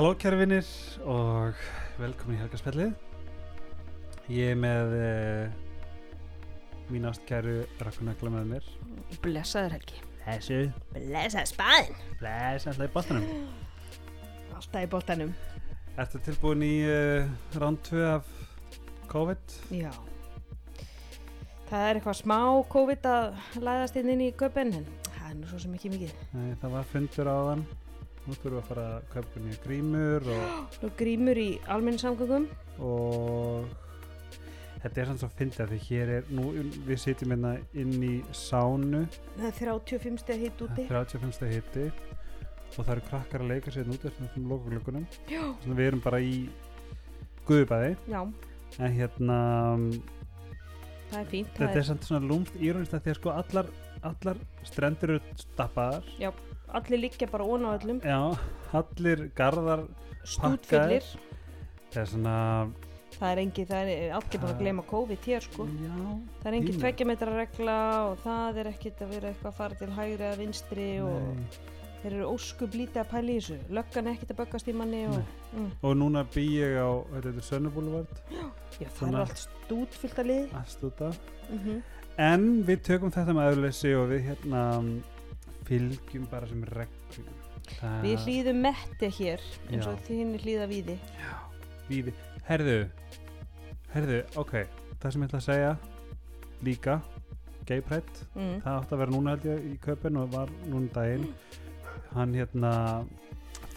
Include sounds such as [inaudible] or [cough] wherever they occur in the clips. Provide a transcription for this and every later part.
Halló kæri vinnir og velkomin í Helgarspjallið. Ég er með uh, mín ástkæru Rakunagla með mér. Blessaður Helgi Þessu, Blessaður spaðin bless, alltaf í bóttanum. Alltaf í boltanum Ertu tilbúin í uh, round 2 af COVID? Já Það er eitthvað smá COVID að læðast inn inn í köpinn en það er nú svo sem ekki mikið Nei, það var fundur á þann. Nú þurfum við að fara að kaupa nýja grímur og, Nú [gasps] grímur í almenningssamgöngum. Og þetta er sann svo fyndið að því hér er, nú við sitjum hérna inn í sánu, Það er 35 steg hitt úti. 35 steg hitti og það eru krakkar að leika sér út eftir. Já, Svona við erum bara í guðubæði já, en hérna það er fínt þetta er samt svona lúmst írónist að því að sko allar, allar strendur eru stappaðar. Er, Allir liggja bara ón á öllum. Já, allir garðar Stútfullir það er svona Það er engi, það er allir bara að gleyma COVID hér sko. Já, Það er engin Pínu. tveggjametra regla og það er ekkert að vera eitthvað að fara til hægri eða vinstri og nei. þeir eru óskup lítið að pæla í þessu. Löggan er ekkert að böggast í manni og, mm. og núna bý ég á þetta er Sönnubúluvard. Já, það Svona- er allt stútfullt að lið. Allt út af mm en við tökum þetta með öðruleysi og við hérna fylgjum bara sem reglum Það- við hlýðum metti hér eins og Já. þín hlýða víði Víði. Herðu, herðu, ok, það sem ég ætla að segja líka, pride, mm. það átti að vera núna held ég í köpun og var núna um daginn. Hann hérna,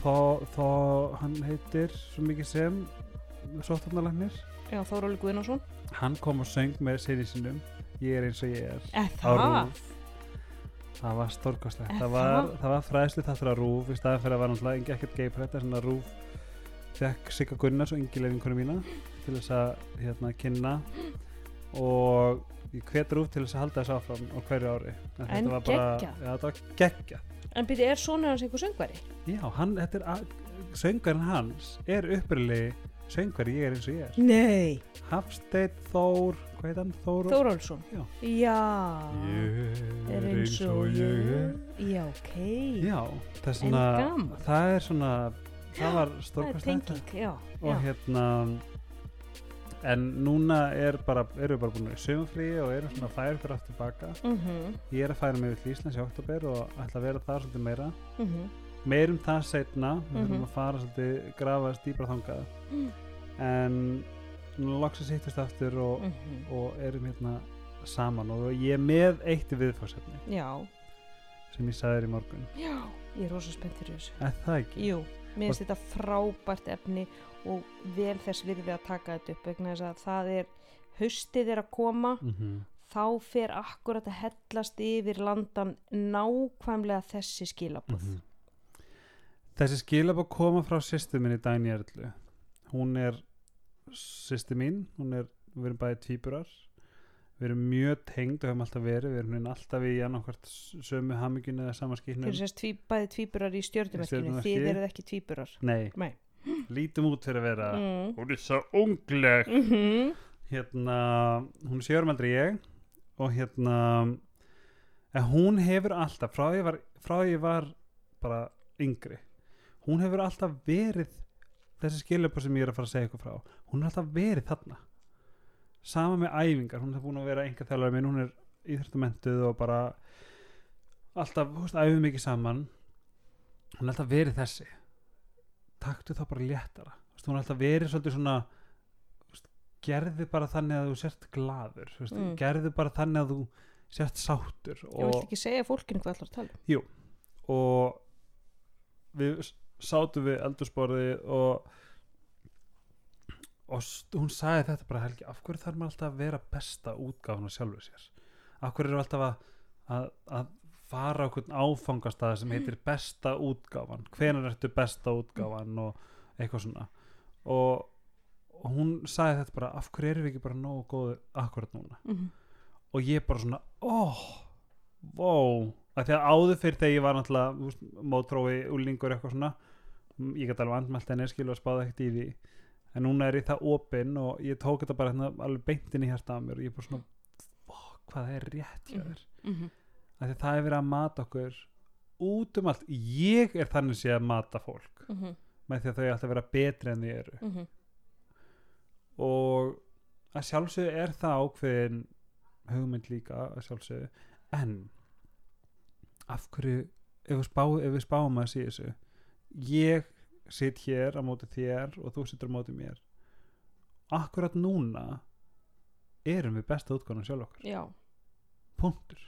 þó, þó hann heitir svo mikið sem sóttarnalagnir, já, Þóróli Guðnason hann kom og söng með sinni sinum, ég er eins og ég er, eða það. Það var stórkostlegt, Er það var, það? það var fræðslu þáttur að rúf í staðan fyrir að var náttúrulega ekkert gay pride, þess að rúf fekk Sigga Gunnars og Ingi Leifinkonu mína til þess að hérna, kynna og ég hvet rúf til þess að halda þess áfram á hverju ári En En þetta var bara, geggjað. já, þetta var geggja en byrja, er sonur hans einhver söngvari? já, hann, þetta er söngvarinn hans er upprili söngvari ég er eins og ég er. Nei, Hafsteinn Þór, hvað heit hann? Þór Þórólfsson Já. já, ég er eins og ég er. Já, ok. Já, það er svona það er svona það var það er tenging, já, og hérna en núna er bara, erum við bara búin í sögumfríi og erum svona færa ykkur aftur baka. Mm ég er að færa mig við Íslands í oktober og ætla að vera þar svolítið meira. -hmm. meirum það setna, við Mhm. þurfum að fara svolítið grafa dýbra þangað. Mm. En núna loksins hittust aftur og, Mm og erum hérna saman og ég er með eitt já, sem ég sagði þér í morgun. Já, ég er rosa spennt fyrir þessu. Er það ekki? Jú, mér finnst þetta frábært efni og vel þess virði að taka þetta upp vegna þess að það er haustið er að koma. Mm þá fer akkurat að hellast yfir landan nákvæmlega þessi skilabóð Mhm. Þessi skilabók koma frá sýstu minni Dæni Erlu hún er sýstu mín hún er, við erum bæði tvíburar við erum mjög tengd og höfum alltaf verið við erum hérna alltaf í annarkvart sömu hamingjun eða sama skýrnum fyrir sérst tví, bæði tvíburar í Stjörnumerki. þið eruð ekki tvíburar Nei, Nei. lítum út fyrir að vera mm. hún er svo ungleg Mm -hmm. hérna, hún er sjörum aldrei ég og hérna en hún hefur alltaf frá ég var, frá ég var bara yngri hún hefur alltaf verið þessi skiljöpa sem ég er að fara að segja ykkur frá hún er alltaf verið þarna. Sama með æfingar, hún er búin að vera enga þjálfari minn, hún er íþrættamentuð og bara alltaf, þú veist, æfum mikið saman. Hún er alltaf verið þessi. Taktu þá bara léttara. Veist, hún er alltaf verið svolítið svona veist, gerðu bara þannig að þú sért gladur veist, Mm. gerðu bara þannig að þú sért sáttur ég vil og, ekki segja fólkinu hvað allar að tala um. og við s- sátum við eldursporði og og hún sagði þetta bara Helgi af hverju þarf maður alltaf að vera besta útgáfan á sjálfur sér? Af hverju eru alltaf að, að, að fara á hvern áfangastað sem heitir besta útgáfan? Hvenær ertu besta útgáfan og eitthvað svona? Og, og hún sagði þetta bara af hverju erum við ekki bara nógu góðu akkurat núna? Mm og ég bara svona oh, wow. Að því að áður fyrir þegar ég var náttúrulega mótrói, úlingur eitthvað svona ég gæti alveg andmælt henni skil og spáði ekkert í því. En núna er ég það opinn og ég tók þetta bara hérna, alveg beintin í hérsta af mér og ég bara svona hvað er rétt hjá Mhm. þér? Mm -hmm. að því það er verið að mata okkur út um allt. Ég er þannig sé að mata fólk. Mm -hmm. með því að þau alltaf vera betri en þið eru. Mm og að sjálfsögðu er það ákveðin hugmynd líka að sjálfsögðu. En af hverju ef við, spá, ef við spáum að sé þessu ég sitt hér á móti þér og þú sittur á móti mér. Akkurat núna erum við besta útgáðan sjálf okkar. Já. Punktur.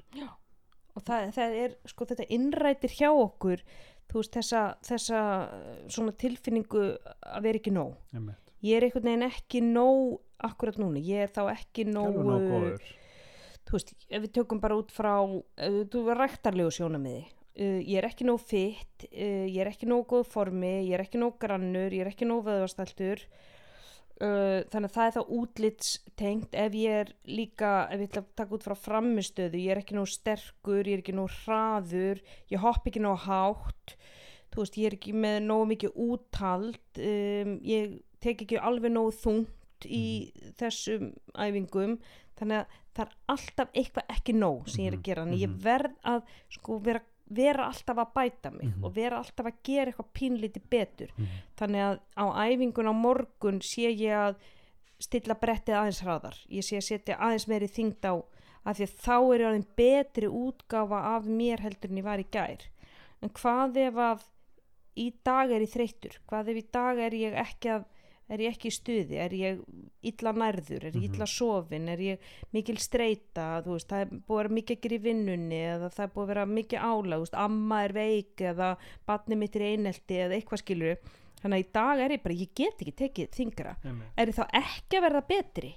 Og það, það er sko þetta innrætir hjá okkur þú veist þessa, þessa uh, svona tilfinningu að vera ekki nóg. Einmitt. ég er einhvern veginn ekki nóg akkurat núna, ég er þá ekki nóg, nóg góður. þú veist, ef við tökum bara út frá þú er ræktarlegu sjónamiði uh, ég er ekki nóg fitt uh, ég er ekki nóg góð formi, ég er ekki nóg grannur ég er ekki nóg vöðvastæltur. Uh, þannig að það er þá útlitstengt. Ef ég er líka ef ég ætla að taka út frá framistöðu ég er ekki nóg sterkur, ég er ekki nóg hraður ég hopp ekki nóg hátt. Þú veist, ég er ekki með nóg mikið úthald. Um, ég tek ekki alveg nóg þungt í þessum æfingum. Þannig að það er alltaf eitthvað ekki nóg sem ég er að gera. Þannig að ég verð að sko vera, vera alltaf að bæta mig Mhm. og vera alltaf að gera eitthvað pínlítið betur Mhm. þannig að á æfingun á morgun sé ég að stilla brettið aðeins hraðar ég sé að setja aðeins meiri þyngd á af því að þá er ég aðeins betri útgáfa af mér heldur en ég var í gær en hvað ef að í dag er ég þreyttur hvað ef í dag er ég ekki að er ég ekki í stuði, er ég illa nærður, er ég illa sofin? Er ég mikil streyta þú veist, það er búið að vera mikið gera í vinnunni eða það er búið að vera mikið álag amma er veik eða batni mitt er einelti eða eitthvað skilur þannig að í dag er ég bara, ég get ekki tekið þingra Einmitt. er ég þá ekki að verða betri?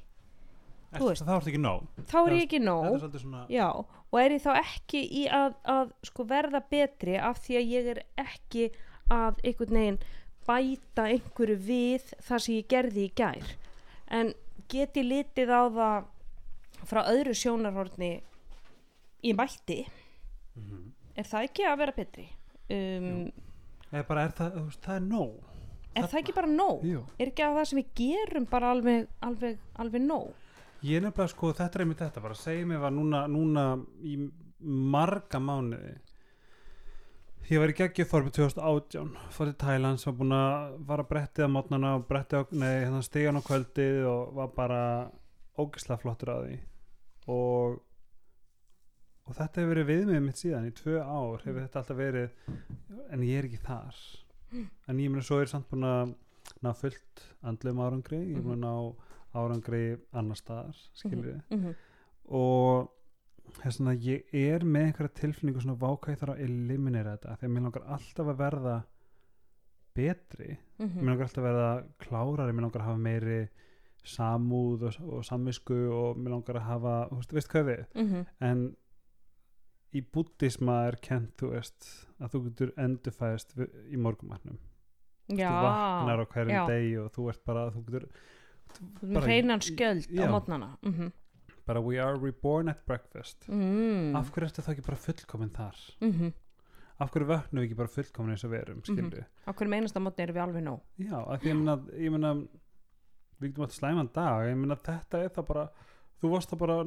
Ertu- veist. það er ekki nóg. Þá er ég ekki nóg. er svona Já, og er ég þá ekki í að, að sko verða betri af því að ég er ekki að einhvern veginn bæta einhverju við það sem ég gerði í gær. En get ég litið á það frá öðru sjónarhorni í mætti? Mhm. er það ekki að vera betri? Um, Eða bara er það, það er nóg. Er það ekki bara nóg? Jú. er ekki að það sem við gerum bara alveg, alveg, alveg nóg? Ég er nefnilega sko, þetta er einmitt þetta bara segja mig var núna, núna í marga mánuði ég var í geggjöformi 2018 fór til Thailands, var búin að fara að brettið á mótnana og brettið á, nei, hérna stigan á kvöldið og var bara ógislega flottur að því. Og og þetta hefur verið viðmið mitt síðan í tvö ár hefur þetta alltaf verið en ég er ekki þar. En ég meina svo er samt búin að ná fullt andlum árangri ég búin að ná árangri annar staðar skilur við mm -hmm. og þess að ég er með einhverja tilfinningu svona váka ég þarf að eliminera þetta að mér langar alltaf að verða betri Mhm. mér langar alltaf að verða klárari mér langar að hafa meiri samúð og, og samvisku og mér langar að hafa þú veist, veist hvað við Mhm. en í búddisma er kent þú veist að þú getur endurfæðist í morgumatnum Já, þú vaknar á hverjum já. degi og þú ert bara þú getur Þú hreinan skjöld á mótnana mm -hmm. Bara we are reborn at breakfast mm. af hverju ertu þá ekki bara fullkomin þar mm af hverju vöknum við ekki bara fullkomin eins og við erum skilur Mhm. á hverjum einasta mótni erum við alveg nóg já, af því ég ég meina við getum átt slæman dag ég meina þetta er það bara þú varst það bara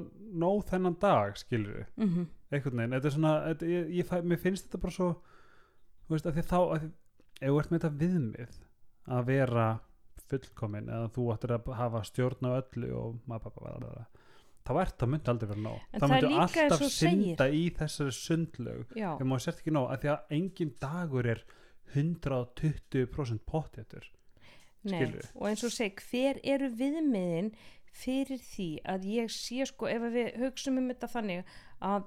nóg þennan dag skilur við, mm -hmm. einhvern veginn þetta er svona, þetta, ég, ég, fæ- mér finnst þetta bara svo þú veist, af því þá af því, ef þú ert með þetta viðmið að vera fullkomin eða þú ættir að hafa stjórn á öllu og maður bara bara þá ert það myndi aldrei vera nóg. En það er eins alltaf synda í þessari sundlaug. Já, ef maður sért ekki nóg, af því að engin dagur er 120% pottjættur nei, skilurðu. og eins og seg hver eru viðmiðin fyrir því að ég sé sko ef við hugsum um þetta þannig að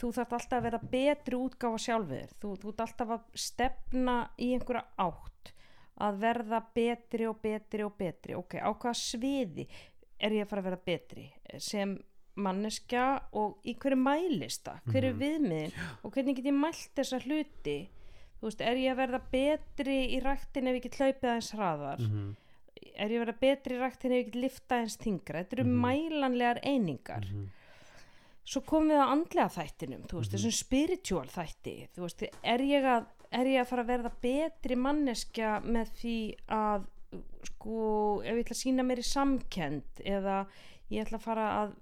þú þarf alltaf að vera betri útgáfa sjálfur. Þú, þú ert alltaf að stefna í einhverja átt að verða betri og betri og betri. Ok, á hvaða sviði er ég að fara að vera betri sem manneskja og í hverju mælista hver er Mhm. viðmiðin og hvernig get ég mælt þessa hluti þú veist, er ég að verða betri í ræktin ef ég get hlaupið aðeins hraðar -hmm. er ég að verða betri í ræktin ef ég get lifta aðeins þingra þetta eru Mhm. mælanlegar einingar svo komum við að andlega þættinum þú veist, Mhm. þessum spiritual þætti þú veist, er ég að er ég að fara að verða betri manneskja með því að sko, ef ég ætla að sína mér í samkend eða ég ætla að fara að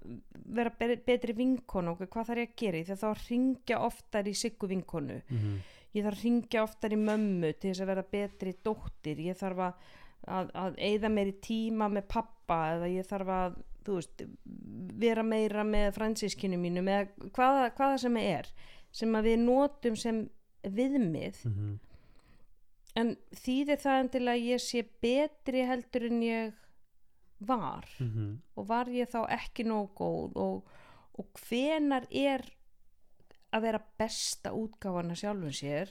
vera be- betri vinkonu og hvað þarf ég að gera að þá ringja oftar í siggu vinkonu. Mhm. ég þarf að ringja oftar í mömmu til þess að vera betri dóttir. Ég þarf að, að, að eyða meiri tíma með pappa eða ég þarf að veist, vera meira með fransískinu mínu með hvaða, hvaða sem er sem að við notum sem viðmið mm en þýðir það endilega ég sé betri heldur en ég var? -hmm. og var ég þá ekki nóg góð? Og, og hvenar er að vera besta útgáfana sjálfum sér?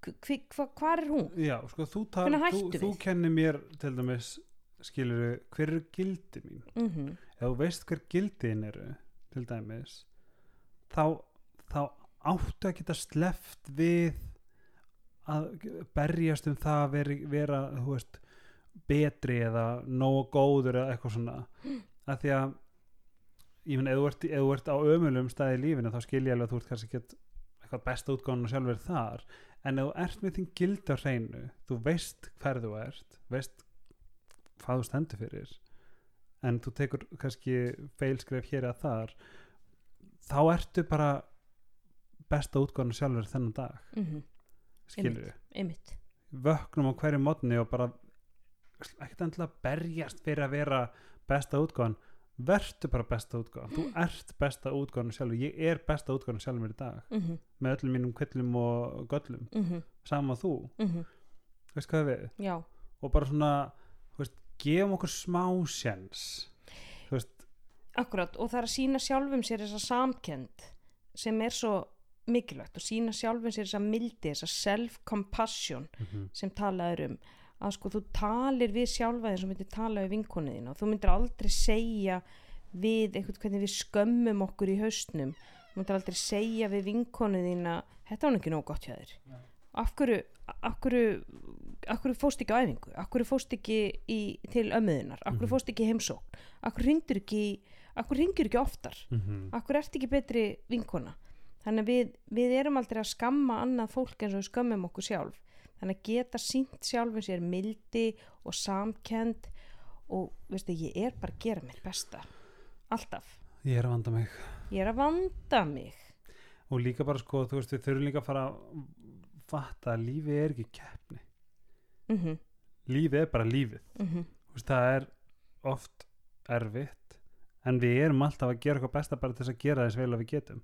Hva, hva, er hún? Já, sko, þú, Hvenær þú, þú kennir mér til dæmis skilur hver eru gildi mín? Mm ef þú veist hver gildiðin eru til dæmis þá, þá áttu að geta sleft við að berjast um það að vera, vera veist, betri eða nógu góður eða eitthvað svona. Að því að ég finn, ef þú ert, á ömulum staði í lífinu þá skil ég alveg að þú ert kannski ekki eitthvað besta útgáðan og sjálfur þar. En ef þú ert með þín gildi á hreinu þú veist hver þú ert veist hvað þú stendur fyrir en þú tekur kannski feilskref hér eða þar þá ertu bara besta útgáðan sjálfur þennan dag. -hmm. Skilur við, vöknum á hverju mótni og bara ekkert endilega berjast fyrir að vera besta útgáðan vertu bara besta útgáðan þú ert besta útgáðan sjálfur. Ég er besta útgáðan sjálfur mér í dag. Mm -hmm. með öllum mínum kvillum og göllum. Mm sama þú, -hmm. veist hvað við? Já, og bara svona, veist, gefum okkur smá veist, akkurat. Og það er að sína sjálfum sér þessa samkend sem er svo mikilvægt og sína sjálfum sér þessa mildi þessa self-compassion sem talaður um. Að sko þú talir við sjálfa eins og myndir tala við vinkonuðin og þú myndir aldrei segja við einhvern hvernig við skömmum okkur í haustnum þú myndir aldrei segja við vinkonuðin að þetta var ekki nóg gott hjá þér. Af hverju, af hverju af hverju fóst ekki á æfingu? Af hverju fóst ekki í, til ömmuðinar af hverju Mhm. fóst ekki í heimsókn? Af hverju ringdur ekki af hverju ringdur ekki oftar? Mm af hverju ert ekki betri vinkona þannig að við, við erum aldrei að skamma annað fólk eins og við skömmum okkur sjálf. Þannig að geta sínt sjálfum sér mildi og samkend og veistu, ég er bara að gera mitt besta. Alltaf, ég er að vanda mig. Ég er að vanda mig. Og líka bara sko, þú veist, við þurfum líka að fara að fatta að lífið er ekki keppni. Mhm, lífið er bara lífið. Mhm. Þú veist, það er oft erfitt en við erum alltaf að gera eitthvað besta bara til þess að gera þess vel að við getum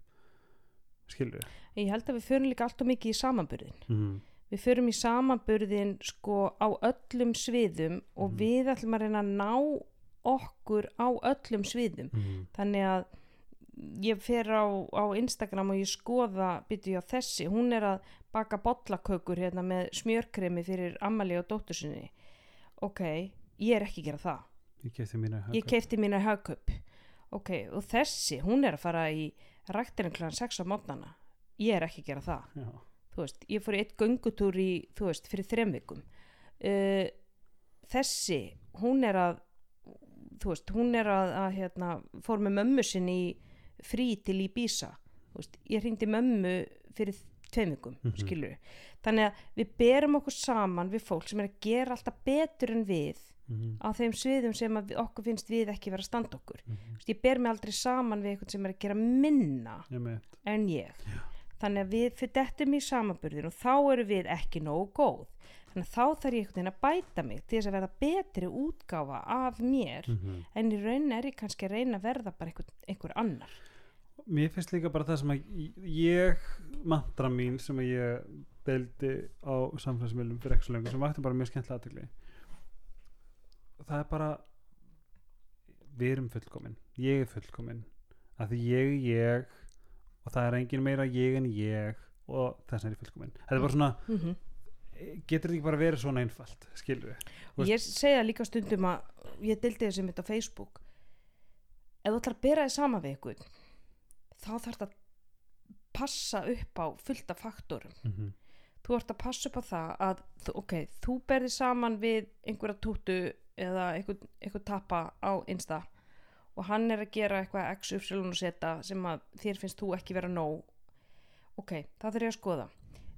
skilur við ég held að við förum líka alltaf mikið í samanburðin mm. við förum í samanburðin sko á öllum sviðum og Mhm. við ætlum að reyna að ná okkur á öllum sviðum. Mm. þannig að ég fer á, á Instagram og ég skoða byrju á þessi, hún er að baka bollakökur hérna með smjörkremi fyrir Amalí og dóttursinni ok, ég er ekki að gera það. Ég keipti mína hagköp ok, og þessi, hún er að fara í ræktirinn klæðan 6 á mótnana ég er ekki að gera það. Já. þú veist, ég fór í eitt göngutúr í, þú veist, fyrir þrem vikum. Uh, þessi hún er að þú veist, hún er að, að hérna, fór með mömmu sinni í frí til Íbísa þú veist, ég hringdi mömmu fyrir tveim vikum, Mhm. skilur þannig að við berum okkur saman við fólk sem er að gera alltaf betur en við mm. á þeim sviðum sem okkur finnst við ekki vera að standa okkur Mm. Veist, ég ber mig aldrei saman við eitthvað sem er að gera minna ég en ég þannig að við fyrir dettum í samanburðin og þá eru við ekki nógu góð þannig að þá þarf ég einhvern veginn að bæta mig til þess að verða betri útgáfa af mér mm. en í raun er ég kannski að reyna að verða bara einhver, einhver annar mér finnst líka bara það sem að ég mantra mín sem að ég deildi á samfélagsmiðlum fyrir ekki svo lengur sem vakti bara mjög skemmtilega aðtegli það er bara við erum fullkomin ég er fullkomin að því ég er ég og það er engin meira ég en ég og þess er ég fullkomin þetta er bara svona, mm -hmm. getur þetta ekki bara verið svona einfalt skilur við ég segja líka stundum að ég dildi þessi mitt á Facebook ef þú ætlar að bera þið sama við ykkur þá þarf það að passa upp á fullt af faktorum mm -hmm. Þú ert að passa upp á það að ok, þú berði saman við einhverja túttu eða einhver, einhver tappa á Insta og hann er að gera eitthvað x, y og z sem að þér finnst þú ekki vera nóg. Ok, það þurf ég að skoða.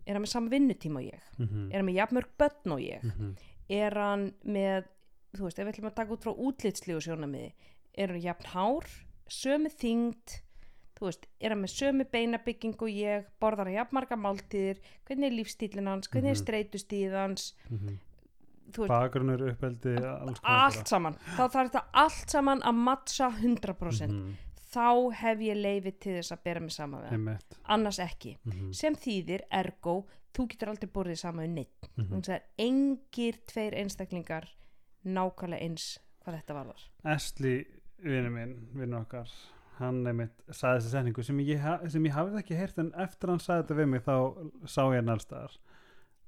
Er hann með saman vinnutíma og ég? Mm er hann með jafnmörg börn og ég? -hmm. er hann með þú veist, ef við ætlum að taka út frá útlitslíu sjónamiði er hann jafn hár sömu þyngd þú veist, er hann með sömu beinabyggingu og ég, borðar hann jafnmarga máltíðir hvernig er lífstílinn hans, hvernig er Mhm. streitutíð hans? Þú veist, bakgrunur, uppeldi konar allt saman. Þá þarf þetta allt saman að mattsa 100% Mhm. þá hef ég leifi til þess að bera mig saman við hann. Annars ekki, Mhm. sem þýðir ergo, þú getur aldrei borðið saman við neitt þannig að engir tveir einstaklingar nákvæmlega eins hvað þetta varðar. Ashley, vinur minn, vinur okkar hann einmitt sagði þessi setningu sem ég, sem ég hafði ekki heyrt en eftir hann sagði þetta við mig þá sá ég hann allstaðar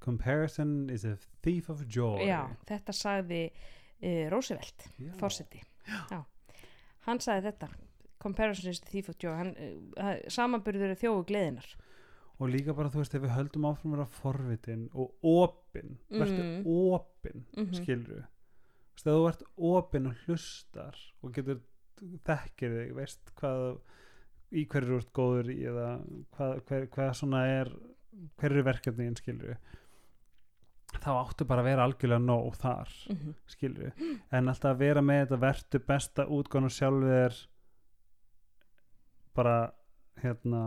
comparison is a thief of joy. Já, þetta sagði uh, Roosevelt Já. fórseti hann sagði þetta comparison is the thief of joy. Hann, uh, samanburður er þjóðu gleðinar og líka bara þú veist ef við höldum áfram að vera forvitin og opin verður Mm. opin Mhm. skilru þú veist ef þú ert opin og hlustar og getur þekkir þig veist hvað í hverju þú ert góður eða hvað, hver, hvað svona er hver eru verkefniðin skilru þá áttu bara að vera algjörlega nóg þar mm -hmm. skilru en alltaf að vera með þetta vertu besta útgána sjálfur bara hérna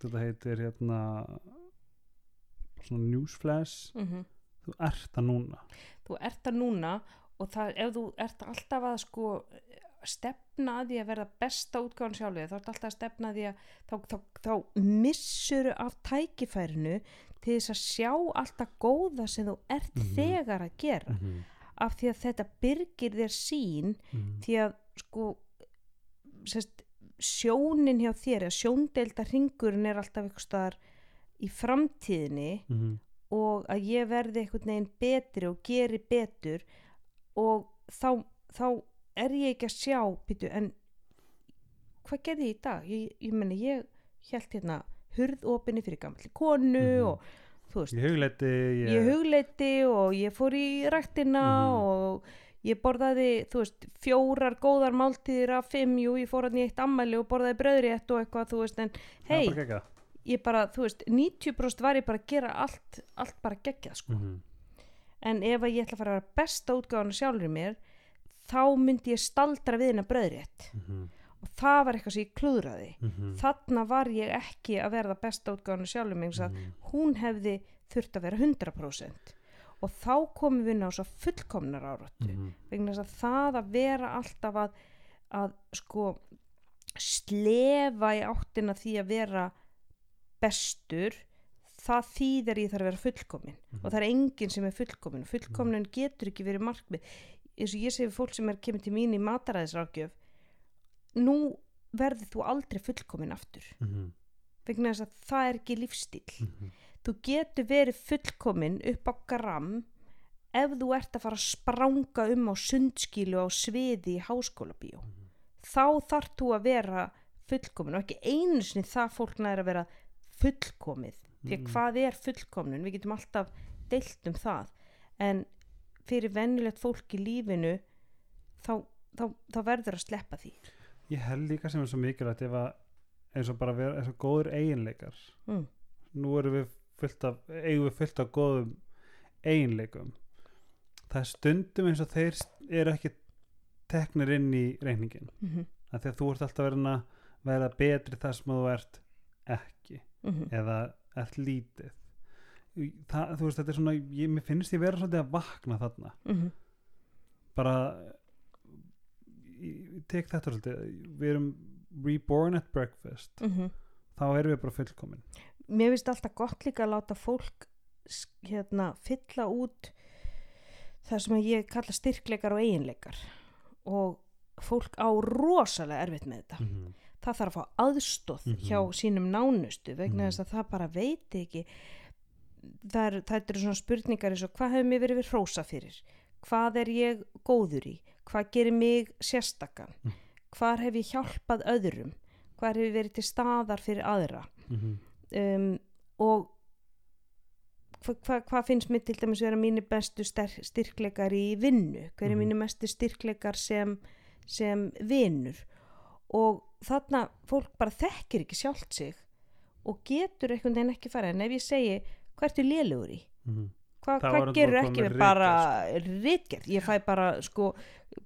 þetta heitir hérna svona newsflash. Þú ert það núna. Þú ert það núna og það, ef þú ert alltaf að sko stefna að því að verða besta útgáðan sjálfið þá ert alltaf að stefna að því að þá, þá, þá missuru af tækifærinu til þess að sjá alltaf góða sem þú ert Mhm. þegar að gera mm -hmm. af því að þetta byrgir þér sín því að sko sest, sjónin hjá þér sjóndelda ringurinn er alltaf eitthvað staðar í framtíðinni Mhm. og að ég verði einhvern veginn betri og geri betur og þá, þá er ég ekki að sjá býtu, en hvað gerði ég í dag? Ég, ég meni, ég held hérna hurð opinni fyrir gamli konu Mhm. og þú veist, ég hugleiti ég, ég hugleiti og ég fór í ræktina Mhm. og ég borðaði, þú veist, fjórar góðar máltíðir af fimm, jú, ég fór í eitt ammæli og borðaði bröðrétt og eitthvað, þú veist, en hei, ég bara, þú veist, 90% var ég bara að gera allt, allt bara geggjað, sko. Mhm. En ef að ég ætla að fara að vera besta útgáðan sjálfur mér, þá myndi ég staldra við hennar bröðrétt. Mhm. Og það var eitthvað sem ég klúðraði. Mhm. Þarna var ég ekki að verða besta útgáðan sjálfur mig, mm Mhm. hún hefði þurft að vera 100%. Og þá komum við inn á svo fullkomnar áratu. Mhm. Vegna þess að það að vera alltaf að, að sko, slefa í áttina því að vera bestur það þýðir ég þarf að vera fullkomin Mhm. og það er enginn sem er fullkomin fullkomin getur ekki verið markmið eins og ég segi fólk sem er kemur til mín í mataræðisrákjöf nú verður þú aldrei fullkomin aftur. Mhm. vegna þess að það er ekki lífstíl Mhm. þú getur verið fullkomin upp á gram ef þú ert að fara að spranga um á sundskilu á sviði í háskóla bíó þá þarf þú að vera fullkomin og ekki einu sinni það fólk næður að vera fullkomið. Því að Mhm. hvað er fullkomin við getum alltaf deilt um það. En fyrir venjulegt fólk í lífinu þá, þá, þá verður að sleppa því. Ég held líka sem er svo mikilvægt ef að eins og bara vera eins og góður eiginleikar. Mm. nú erum við fullt af eigum við fullt af góðum eiginleikum. Það er stundum eins og þeir eru ekki teknir inn í reyningin Mm -hmm. af því að þú ert alltaf verið að vera betri það sem þú ert ekki. Mm eða ert lítið það, þú veist þetta er svona ég, mér finnst ég vera svolítið að vakna þarna -hmm. bara ég, tek þetta svolítið við erum reborn at breakfast Mm þá erum við bara fullkomin mér finnst alltaf gott líka að láta fólk hérna fylla út það sem ég kalla styrkleikar og eiginleikar og fólk á rosalega erfitt með þetta mm -hmm. það þarf að fá aðstóð Mhm. hjá sínum nánustu vegna Mhm. þess að það bara veit ekki það, er, eru svona spurningar eins og hvað hefur mér verið við hrósa fyrir? Hvað er ég góður í? Hvað gerir mig sérstakann Mm. hvar hef ég hjálpað öðrum? Hvar hef ég verið til staðar fyrir aðra? Mhm. um, og hvað hva, hva finnst mér til dæmis vera mínu bestu styr, styrkleikar í vinnu? Hver er Mhm. mínu mestu styrkleikar sem, sem vinnur og þarna fólk bara þekkir ekki sjálft sig og getur einhvern veginn ekki fara en ef ég segi hvað ertu lélugur í. Hvað Þá hva er hann gerur ekki með bara ritgerð? Ég fæ bara sko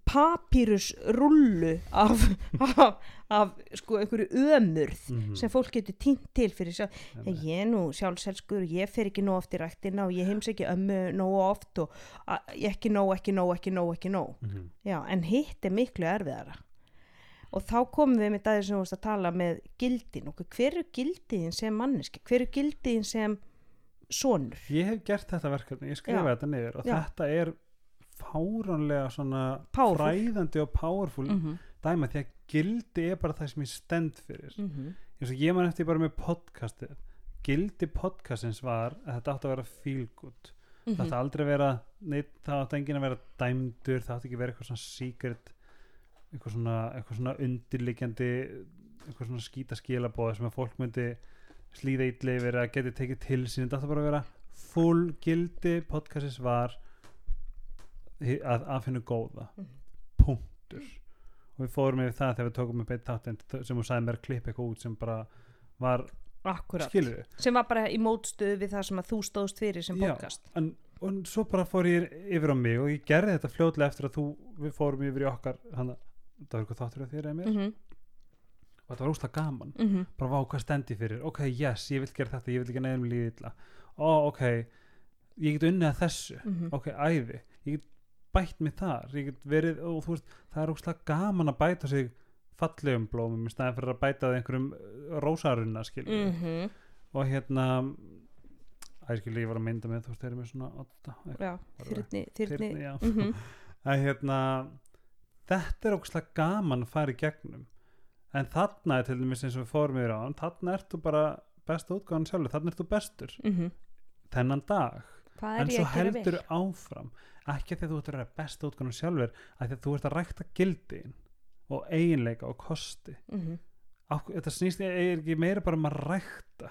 papírusrullu af, af, af sko einhverju ömurð Mhm. sem fólk getur týnt til fyrir sjálf. Einmitt. Ég er nú sjálfselskur, ég fer ekki nóg oft í ræktina og ég heims ekki ömmu nóg oft og ekki nóg, ekki nóg, ekki nóg, ekki nóg. Mhm. Já, en hitt er miklu erfiðara. Og þá komum við með dagir sem þú varst að tala með gildin og hver eru gildiðin sem manneski? Hver eru gildiðin sem sonur? Ég hef gert þetta verkefni, ég skrifa Já. þetta niður og Já. þetta er fáránlega svona Powerful. fræðandi og powerful -hmm. dæma því að gildi er bara það sem ég stend fyrir Mm -hmm. eins og ég man eftir bara með podcastið gildi podcastins var að þetta átti að vera feel good Mhm. það átti aldrei að vera neitt, það átti enginn að vera dæmdur það átti ekki að vera eitthvað svona secret eitthvað svona, eitthvað svona undirliggjandi eitthvað svona skýta skilabóð sem að fólk myndi slíða ítli yfir að geti tekið til sín þetta bara að vera full gildi podcastins var að aðfinna góða Mhm. punktur og við fórum yfir það þegar við tókum upp eitt þátt sem þú sagði mér að klippa eitthvað út sem bara var, Akkurat. skilur Sem var bara í mótstöðu við það sem að þú stóðst fyrir sem Já. podcast. en, og svo bara fór ég yfir á mig og ég gerði þetta fljótlega eftir að þú við fórum yfir í okkar hana, það var eitthvað þáttur af þér eða mér Mm -hmm. Og þetta var úslega gaman Mm -hmm. bara vá hvað stendi fyrir, ok yes, ég vil gera þetta ég vil ekki neðum líði illa ó ok, ég get unnið að þessu Mhm. ok, æði, ég get bætt mig þar, ég get verið og þú veist, það er úslega gaman að bæta sig fallegum blómum í staðin fyrir að bæta það einhverjum uh, rósarunna skilur Mhm. og hérna æskil ég var að mynda með þú veist, þeir eru með svona otta, Já, þyrni, þyrni. Þyrni, já. Mhm. að hérna þetta er ógslag gaman að fara í gegnum en þarna er til dæmis eins og við fórum yfir á þarna ertu bara besta útgáðan sjálfur þarna ertu bestur Mhm. þennan dag en svo heldur vel? áfram ekki að því að þú ert að vera besta útgáðan sjálfur að því að þú ert að rækta gildin og eiginleika og kosti Mhm. Á, þetta snýst ég ekki meira bara um að rækta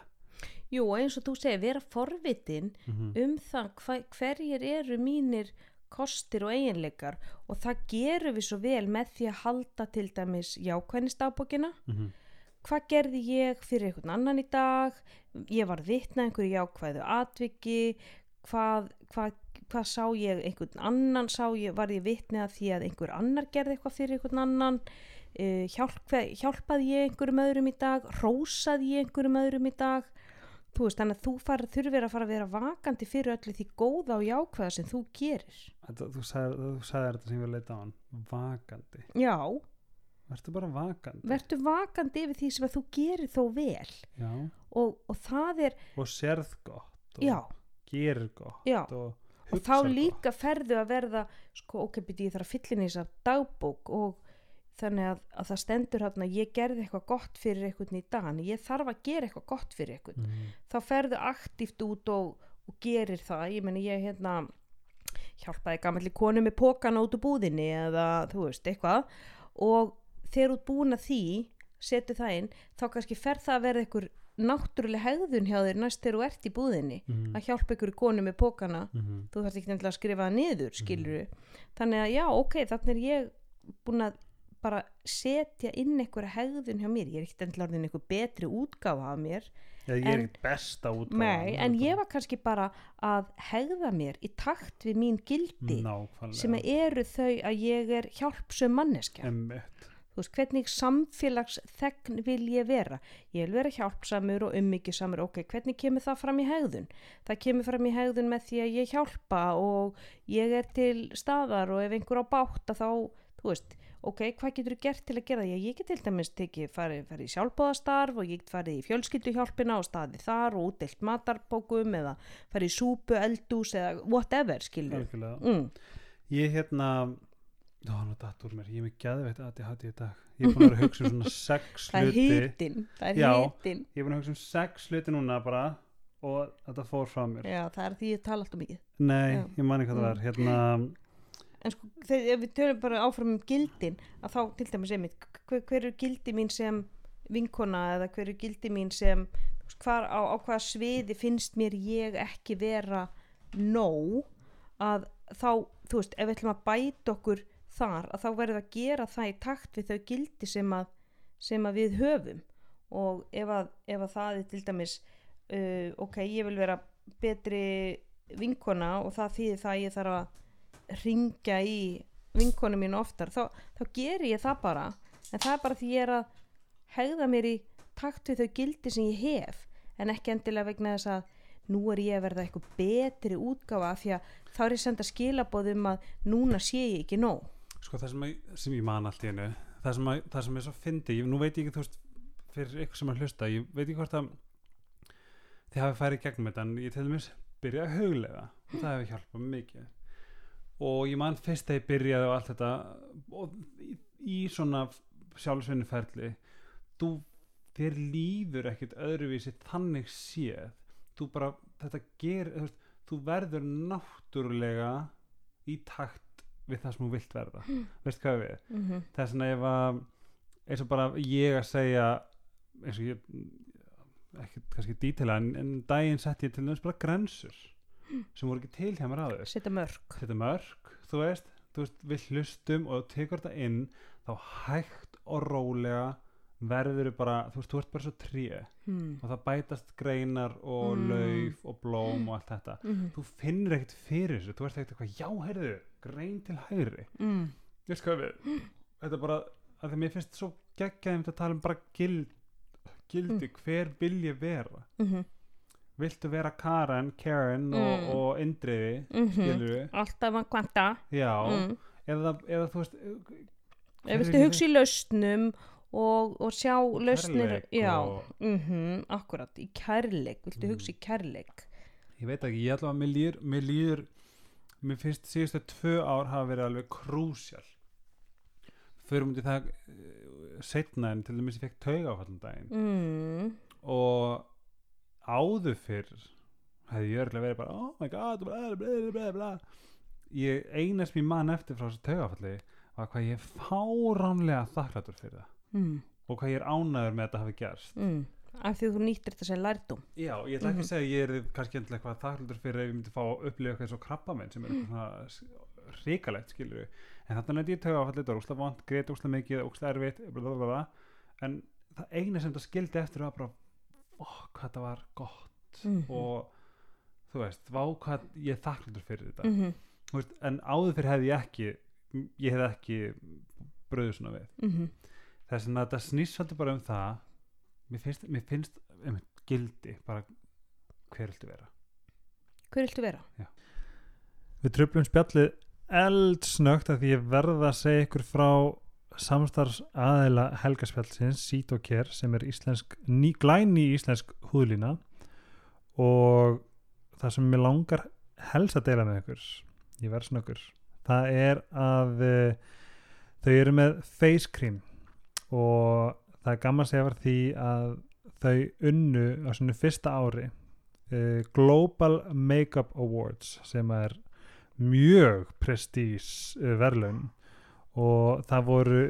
Jú, eins og þú segir, vera forvitin mm -hmm. um það hva, hverjir eru mínir kostir og eiginleikar og það gerum við svo vel með því að halda til dæmis jákvæðnistafbókina hvað gerði ég fyrir einhvern annan í dag? Ég var vitna einhverju jákvæðu atviki. Hvað, hvað, hvað sá ég einhvern annan? Sá ég, var ég vitni að því að einhver annar gerði eitthvað fyrir einhvern annan? Uh, hjálp, hjálpaði ég einhverjum öðrum í dag? Rósaði ég einhverjum öðrum í dag þú veist, þannig að þú far, þurfir að fara að vera vakandi fyrir öllu því góða og jákvæða sem þú gerir. Þetta, þú sagðir þetta sem að leita á hann vakandi, já, verður bara vakandi. Verður vakandi yfir því sem að þú gerir þó vel. Já, og, og það er, og sérð gott og já, gerir gott já. og, og þá líka ferðu að verða sko, ok, byrju, ég þarf að fylla inn í þess að dagbók og þannig að, að það stendur hérna ég gerði eitthvað gott fyrir einhvern í dag en ég þarf að gera eitthvað gott fyrir einhvern mm. þá ferðu aktíft út og, og gerir það, ég meni ég hérna hjálpaði gamalli konu með pókana út úr búðinni eða þú veist, eitthvað og þegar út búin að því setu það inn, þá kannski fer það að verða einhver náttúrulega hegðun hjá þér næst þegar þú ert í búðinni Mm. að hjálpa einhverju konu með pókana Mm. þú þarfst ekki nefnilega að skrifa það niður skilur þannig að já, ok, þannig er ég búin að bara setja inn einhverja hegðun hjá mér. Ég er ekkert endilega orðin einhver betri útgáfa af mér. Já, ég er ekkert besta útgáfa Nei, en ég var kannski bara að hegða mér í takt við mín gildi nákvæmlega. sem eru þau að ég er hjálpsum manneskja. Einmitt. þú veist, hvernig samfélagsþegn vil ég vera? Ég vil vera hjálpsamur og ummyggjusamur ok, hvernig kemur það fram í hegðun? Það kemur fram í hegðun með því að ég hjálpa og ég er til staðar og ef einhver á báta þá þú veist, ok, hvað getur þú gert til að gera það ég get til dæmis tekið farið, farið í sjálfbóðastarf og ég get farið í fjölskylduhjálpina og staðið þar og útdelt matarbókum eða farið í súpu, eldús eða whatever, skilur mm. Ég hérna Ó, nú datt úr mér, ég er með gæðveitt að ég hætti í dag. Ég er búin að vera að hugsa um svona [laughs] sex það er hluti. hitin það er Já. hitin. Ég er búin að hugsa um sex hluti núna bara og þetta fór frá mér. Já, það er því ég tala alltaf mikið. Nei, Já. ég man ekki hvað það Mm. var Hérna, en sko, þegar við tölum bara áfram um gildin að þá til dæmis einmitt hver, hver er gildi mín sem vinkona eða hver er gildi mín sem hvar, á, á hvaða sviði finnst mér ég ekki vera nóg að þá, þú veist, ef við ætlum að bæta okkur þar að þá verðum við að gera það í takt við þau gildi sem að, sem að við höfum. Og ef að, ef að það er til dæmis uh, ok, ég vil vera betri vinkona og það þýðir það að ég þarf að ringja í vinkonu mín oftar þá, þá ger ég það bara. En það er bara því ég er að hegða mér í takt við þau gildi sem ég hef. En ekki endilega vegna þess að nú er ég að verða eitthvað betri útgáfa því að þá er ég senda skilabóð um að núna sé ég ekki nóg. Sko það sem, að, sem ég man allt í hennu það sem, að, það sem er svo fyndi, ég, nú veit ég ekki þú veist, fyrir ykkur sem að hlusta ég veit ekki hvort að þið hafi farið í gegnum þetta en ég til dæmis byrja að huglega og það hefur hjálpað mikið og ég man fyrst þegar ég byrjaði og allt þetta og í, í svona sjálfsvinni ferli þú, þér líður ekkert öðruvísi þannig séð. Þú bara, þetta ger þú, þú verður náttúrulega í takt við það sem þú vilt verða. Veist hvað við? Mm -hmm. það er svona ef að eins og bara ég að segja eins og ég ekki kannski dítila en, en daginn sett ég til bara grensur sem voru ekki til hjá mér áður. Setja mörg þetta mörg, þú veist, þú veist við hlustum og tekur þetta inn þá hægt og rólega verður þau bara, þú veist, þú ert bara svo tré. Hmm. og það bætast greinar og Mm. lauf og blóm og allt þetta. Mm þú finnur ekkert fyrir þessu, þú ert ekkert eitthvað já, heyrðu, grein til hægri. -hmm. veist hvað við. Þetta er bara, að því mér finnst svo geggjaðum að tala um bara gild, gildi, hver vil ég vera. Mm viltu vera Karen, Karen og, Mm. og Indriði -hmm. skilur við, alltaf að kvanta já mm. eða, eða þú veist Ef viltu hugsa í lausnum og, og sjá lausnir já, og, mm akkurat, í kærleik viltu Mm. hugsa í kærleik ég veit ekki, ég ætla að mér líður mér líður, mér finnst síðustu tvö ár hafa verið alveg krúsjál fyrir mútið það uh, setna en til dæmis ég fekk tauga áfallan daginn mm. og áður fyrr hefði ég örgulega verið bara oh my god bla bla bla ég einast mér mann eftir frá þessu taugafalli var hvað ég er fáránlega þakklætur fyrir það. Mm. og hvað ég er ánæður með að þetta hafi gerst. Mm. af því þú nýttir þetta sem lærdum já, ég ætla ekki Mhm. að segja að ég er kannski eitthvað þakklætur fyrir ef ég myndi fá að upplifa eitthvað svo krabba minn sem er eitthvað svona hrikalegt skilur við en þetta nefndi ég taugafalli, þetta var úsla vant greit úsla mikið, úsla erfitt en það eina sem það skildi eftir var bara ó, hvað þetta var gott Mhm. og þú veist, vá hvað ég er þakklútur fyrir þetta mm Þú veist, en áður fyrir hefði ég ekki ég hefði ekki bröðu svona við -hmm. þess að þetta snýst svolítið bara um það mér finnst, mér finnst um, gildi bara hver viltu vera hver viltu vera? Við tröflum spjallið eldsnögt að því ég verða að segja ykkur frá samstarfs aðeila og Kér sem er íslensk, ný, glæni íslensk húðlína. Og það sem mér langar helst að deila með ykkur ég verð snöggur það er að uh, þau eru með face cream. Og það er gaman að segja því að þau unnu á svona fyrsta ári uh, Global Makeup Awards sem er mjög prestís uh, verðlaun og það voru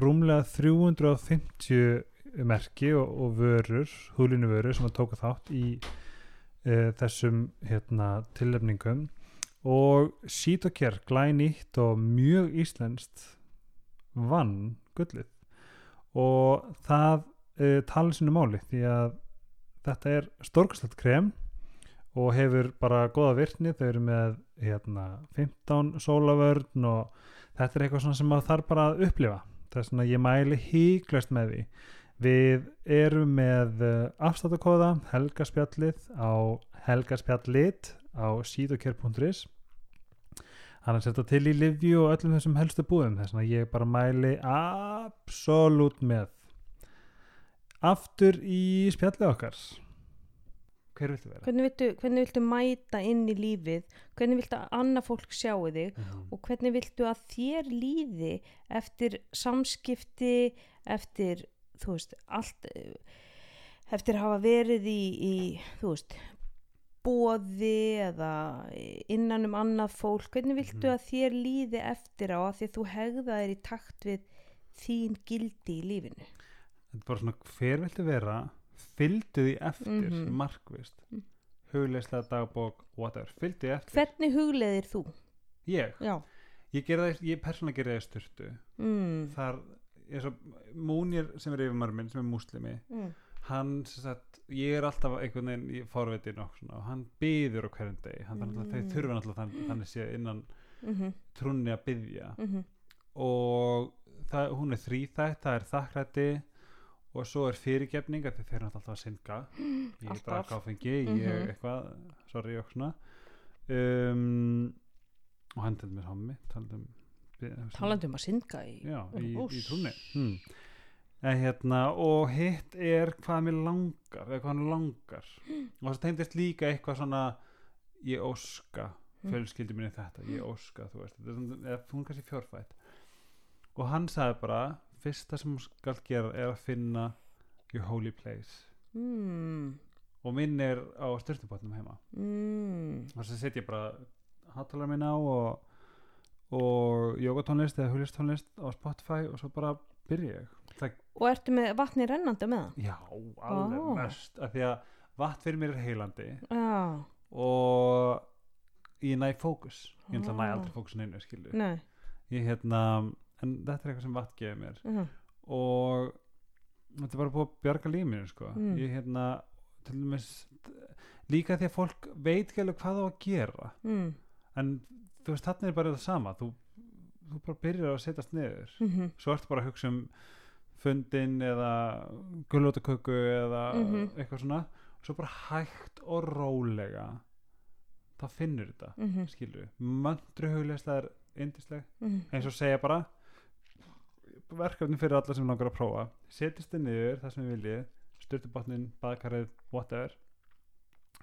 rúmlega 350 merki og, og vörur, húlinu vörur sem að tóka þátt í uh, þessum hérna, tilefningum og Sítokjær glænýtt og mjög íslenskt vann gullið. Og það uh, tala sinu máli því að þetta er stórkastlegt krem og hefur bara góða virkni. Þau eru með hérna, 15 sólavörn og þetta er eitthvað svona sem maður þarf bara að upplifa. Það er svona ég mæli híklast með því. Við erum með uh, afstáttakóða helgaspjallið á helgaspjallit á síðokjær.is hann er sett til í Livju og öllum þessum helstu búðum. Þess að ég bara mæli absolutt með. Aftur í spjallið okkar hver viltu vera? Hvernig viltu, hvernig viltu mæta inn í lífið hvernig viltu að annað fólk sjáu þig Mhm. og hvernig viltu að þér líði eftir samskipti eftir, þú veist, allt eh, eftir að hafa verið í, í þú veist bóði eða innan um annað fólk, hvernig viltu Mhm. að þér líði eftir á að því að þú hegðaðir í takt við þín gildi í lífinu þetta er bara svona hver viltu vera fylgdu því eftir Mhm. markvist Mm. hugleislega dagbók, whatever, fylgdu því eftir hvernig hugleiðir þú? ég, Já, ég, ég persónulega gera það styrtu mm. þar, eins og Múnir sem er yfirmaður minn sem er múslimi Mm. hann sem sagt, ég er alltaf einhvern veginn í forvitin og hann byður á hverjum hann mm. Mm. þeir þurfa náttúrulega þann, þannig sé innan mhm, trúnni að byðja mhm, og það, hún er þrýþætt það er þakkrætti og svo er fyrirgefning þeir eru alltaf að synga ég er bara gáfengi, ég Mhm. eitthvað sorry og svona um, og hann til mér hommi talandi um að synga í já, í, í Úss. trúnni hmm. en, hérna, og hitt er hvað mér langar eða hvað hann langar [gasps] og það tegndist líka eitthvað svona ég óska Mm. fjölskyldi minni þetta, ég óska þú veist, er svona- eða hún er kannski fjórfætt og hann sagði bara fyrsta sem hún skal gera er að finna your holy place. Mm, og minn er á styrtubotnum heima. Mm, og þess að setja bara hátalara minna á og, og jógatónlist eða hulistónlist á Spotify og svo bara byrja ég. Það, og ertu með vatni rennandi með það? Já, alveg Ó. mest af því að vatn fyrir mér er heilandi já, og ég næ fókus. Ég næ Ó. aldrei fókusin einu skilju ég hérna, en þetta er eitthvað sem vatn gefur mér. Uh, og þetta er bara búið að bjarga lífinu sko. Mm. ég hérna til dæmis líka því að fólk veit ekki alveg hvað á að gera. Mm, en þú veist þarna er bara það sama. Þú, þú bara byrjar að setjast niður. Mhm, svo ertu bara að hugsa um fundin eða gulótaköku eða Mhm. eitthvað svona. Og svo bara hægt og rólega þá finnur þetta mhm, skilur, möndru hugleislega er yndisleg mhm, eins og segja bara verkefni fyrir alla sem langar að prófa. Setjast þið niður það sem við viljið styrtubotnin, baðkarið, whatever.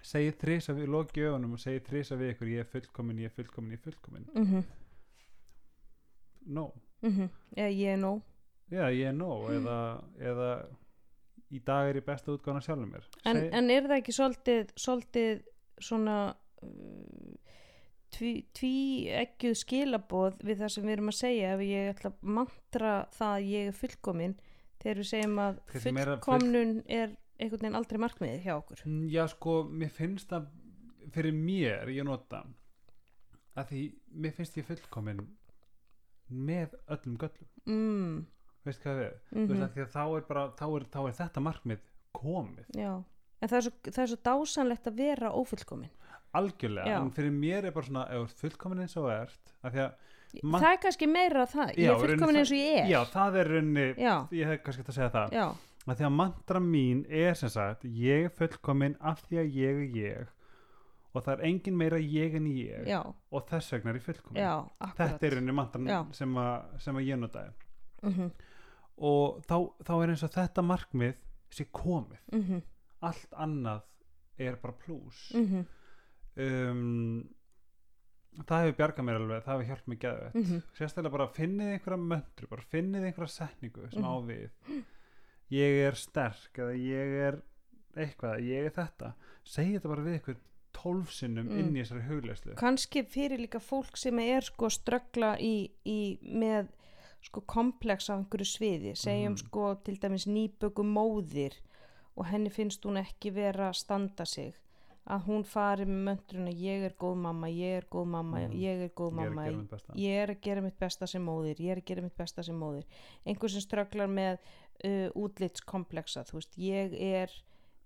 Segið þrisa við loki öfunum og segið þrisa við ykkur ég er fullkomin, ég er fullkomin, ég er fullkomin mhm, no, mhm. eða ég er nóg já ég er no eða, eða í dag er ég besta útgána sjálfur mér. En, Seg- en er það ekki svolítið, svolítið svona tví, tví ekkjuð skilaboð við það sem við erum að segja ef ég ætla að mantra það að ég er fullkomin þegar við segjum að fullkomnun er einhvern veginn aldrei markmiðið hjá okkur. Mm, já sko, mér finnst það fyrir mér, ég nota að því mér finnst ég fullkomin með öllum göllum. Mm, veist hvað við, mm Mhm. veist þá er bara þá er, þá er þetta markmið komið. Já en það er, svo, það er svo dásanlegt að vera ófullkomin algjörlega, Já. en fyrir mér er bara svona ef þú ert fullkomin eins og ert af því að, það er kannski meira það, ég Já, er fullkomin eins og ég er. Já, það er raunni já, ég hef kannski hægt að segja það. Já, að því að mantra mín er sem sagt ég er fullkomin af því að ég er ég og það er engin meira ég en ég já, og þess vegna er ég fullkomin. Já akkurat. þetta er mantran Já. sem, að- sem að ég notaði. Mhm, og þá, þá er eins og þetta markmið sé komið. Mhm, allt annað er bara plús. Mhm, um, það hefur bjargað mér alveg það hefur hjálpað mér geðvett mhm. Sérstaklega bara finnið einhverja möndru bara finnið einhverja setningu sem Mhm. á við. Ég er sterk eða ég er eitthvað, ég er þetta. Segja þetta bara við ykkur tólf sinnum Mm. inn í þessari hugleyslu kannski fyrir líka fólk sem er sko ströggla í, í með sko komplex á einhverju sviði. Segjum Mhm. sko til dæmis nýböku móðir og henni finnst hún ekki vera að standa sig að hún fari með möndruna ég er góð mamma, ég er góð mamma Mhm. ég er góð ég er að mamma mitt besta ég er að gera mitt besta sem móðir ég er að gera mitt besta sem móðir einhver sem strögglar með uh, útlitskomplexa þú veist, ég er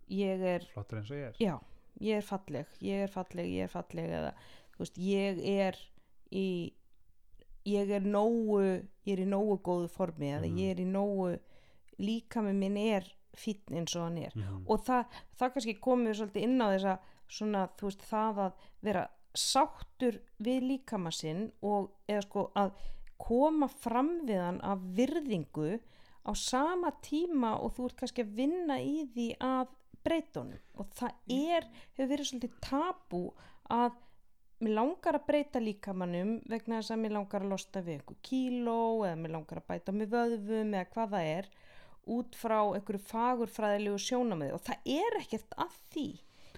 ég er flottur eins og ég er já, ég er falleg ég er falleg, ég er falleg eða, þú veist, ég er í ég er nógu ég er í nógu góðu formi eða Mhm. ég er í nógu líka með minn er fínn eins og hann er. Mhm. og það, það kannski komum við svolítið inn á þessa svona, þú veist, það að vera sáttur við líkama sinn og eða sko að koma fram við hann af virðingu á sama tíma og þú ert kannski að vinna í því að breyta honum. Og það er, hefur verið svolítið tabú að mér langar að breyta líkamannum vegna þess að mér langar að losna við einhver kíló eða mér langar að bæta með vöðvum eða hvað það er út frá einhverju fagurfræðilegu sjónamið og það er ekkert að því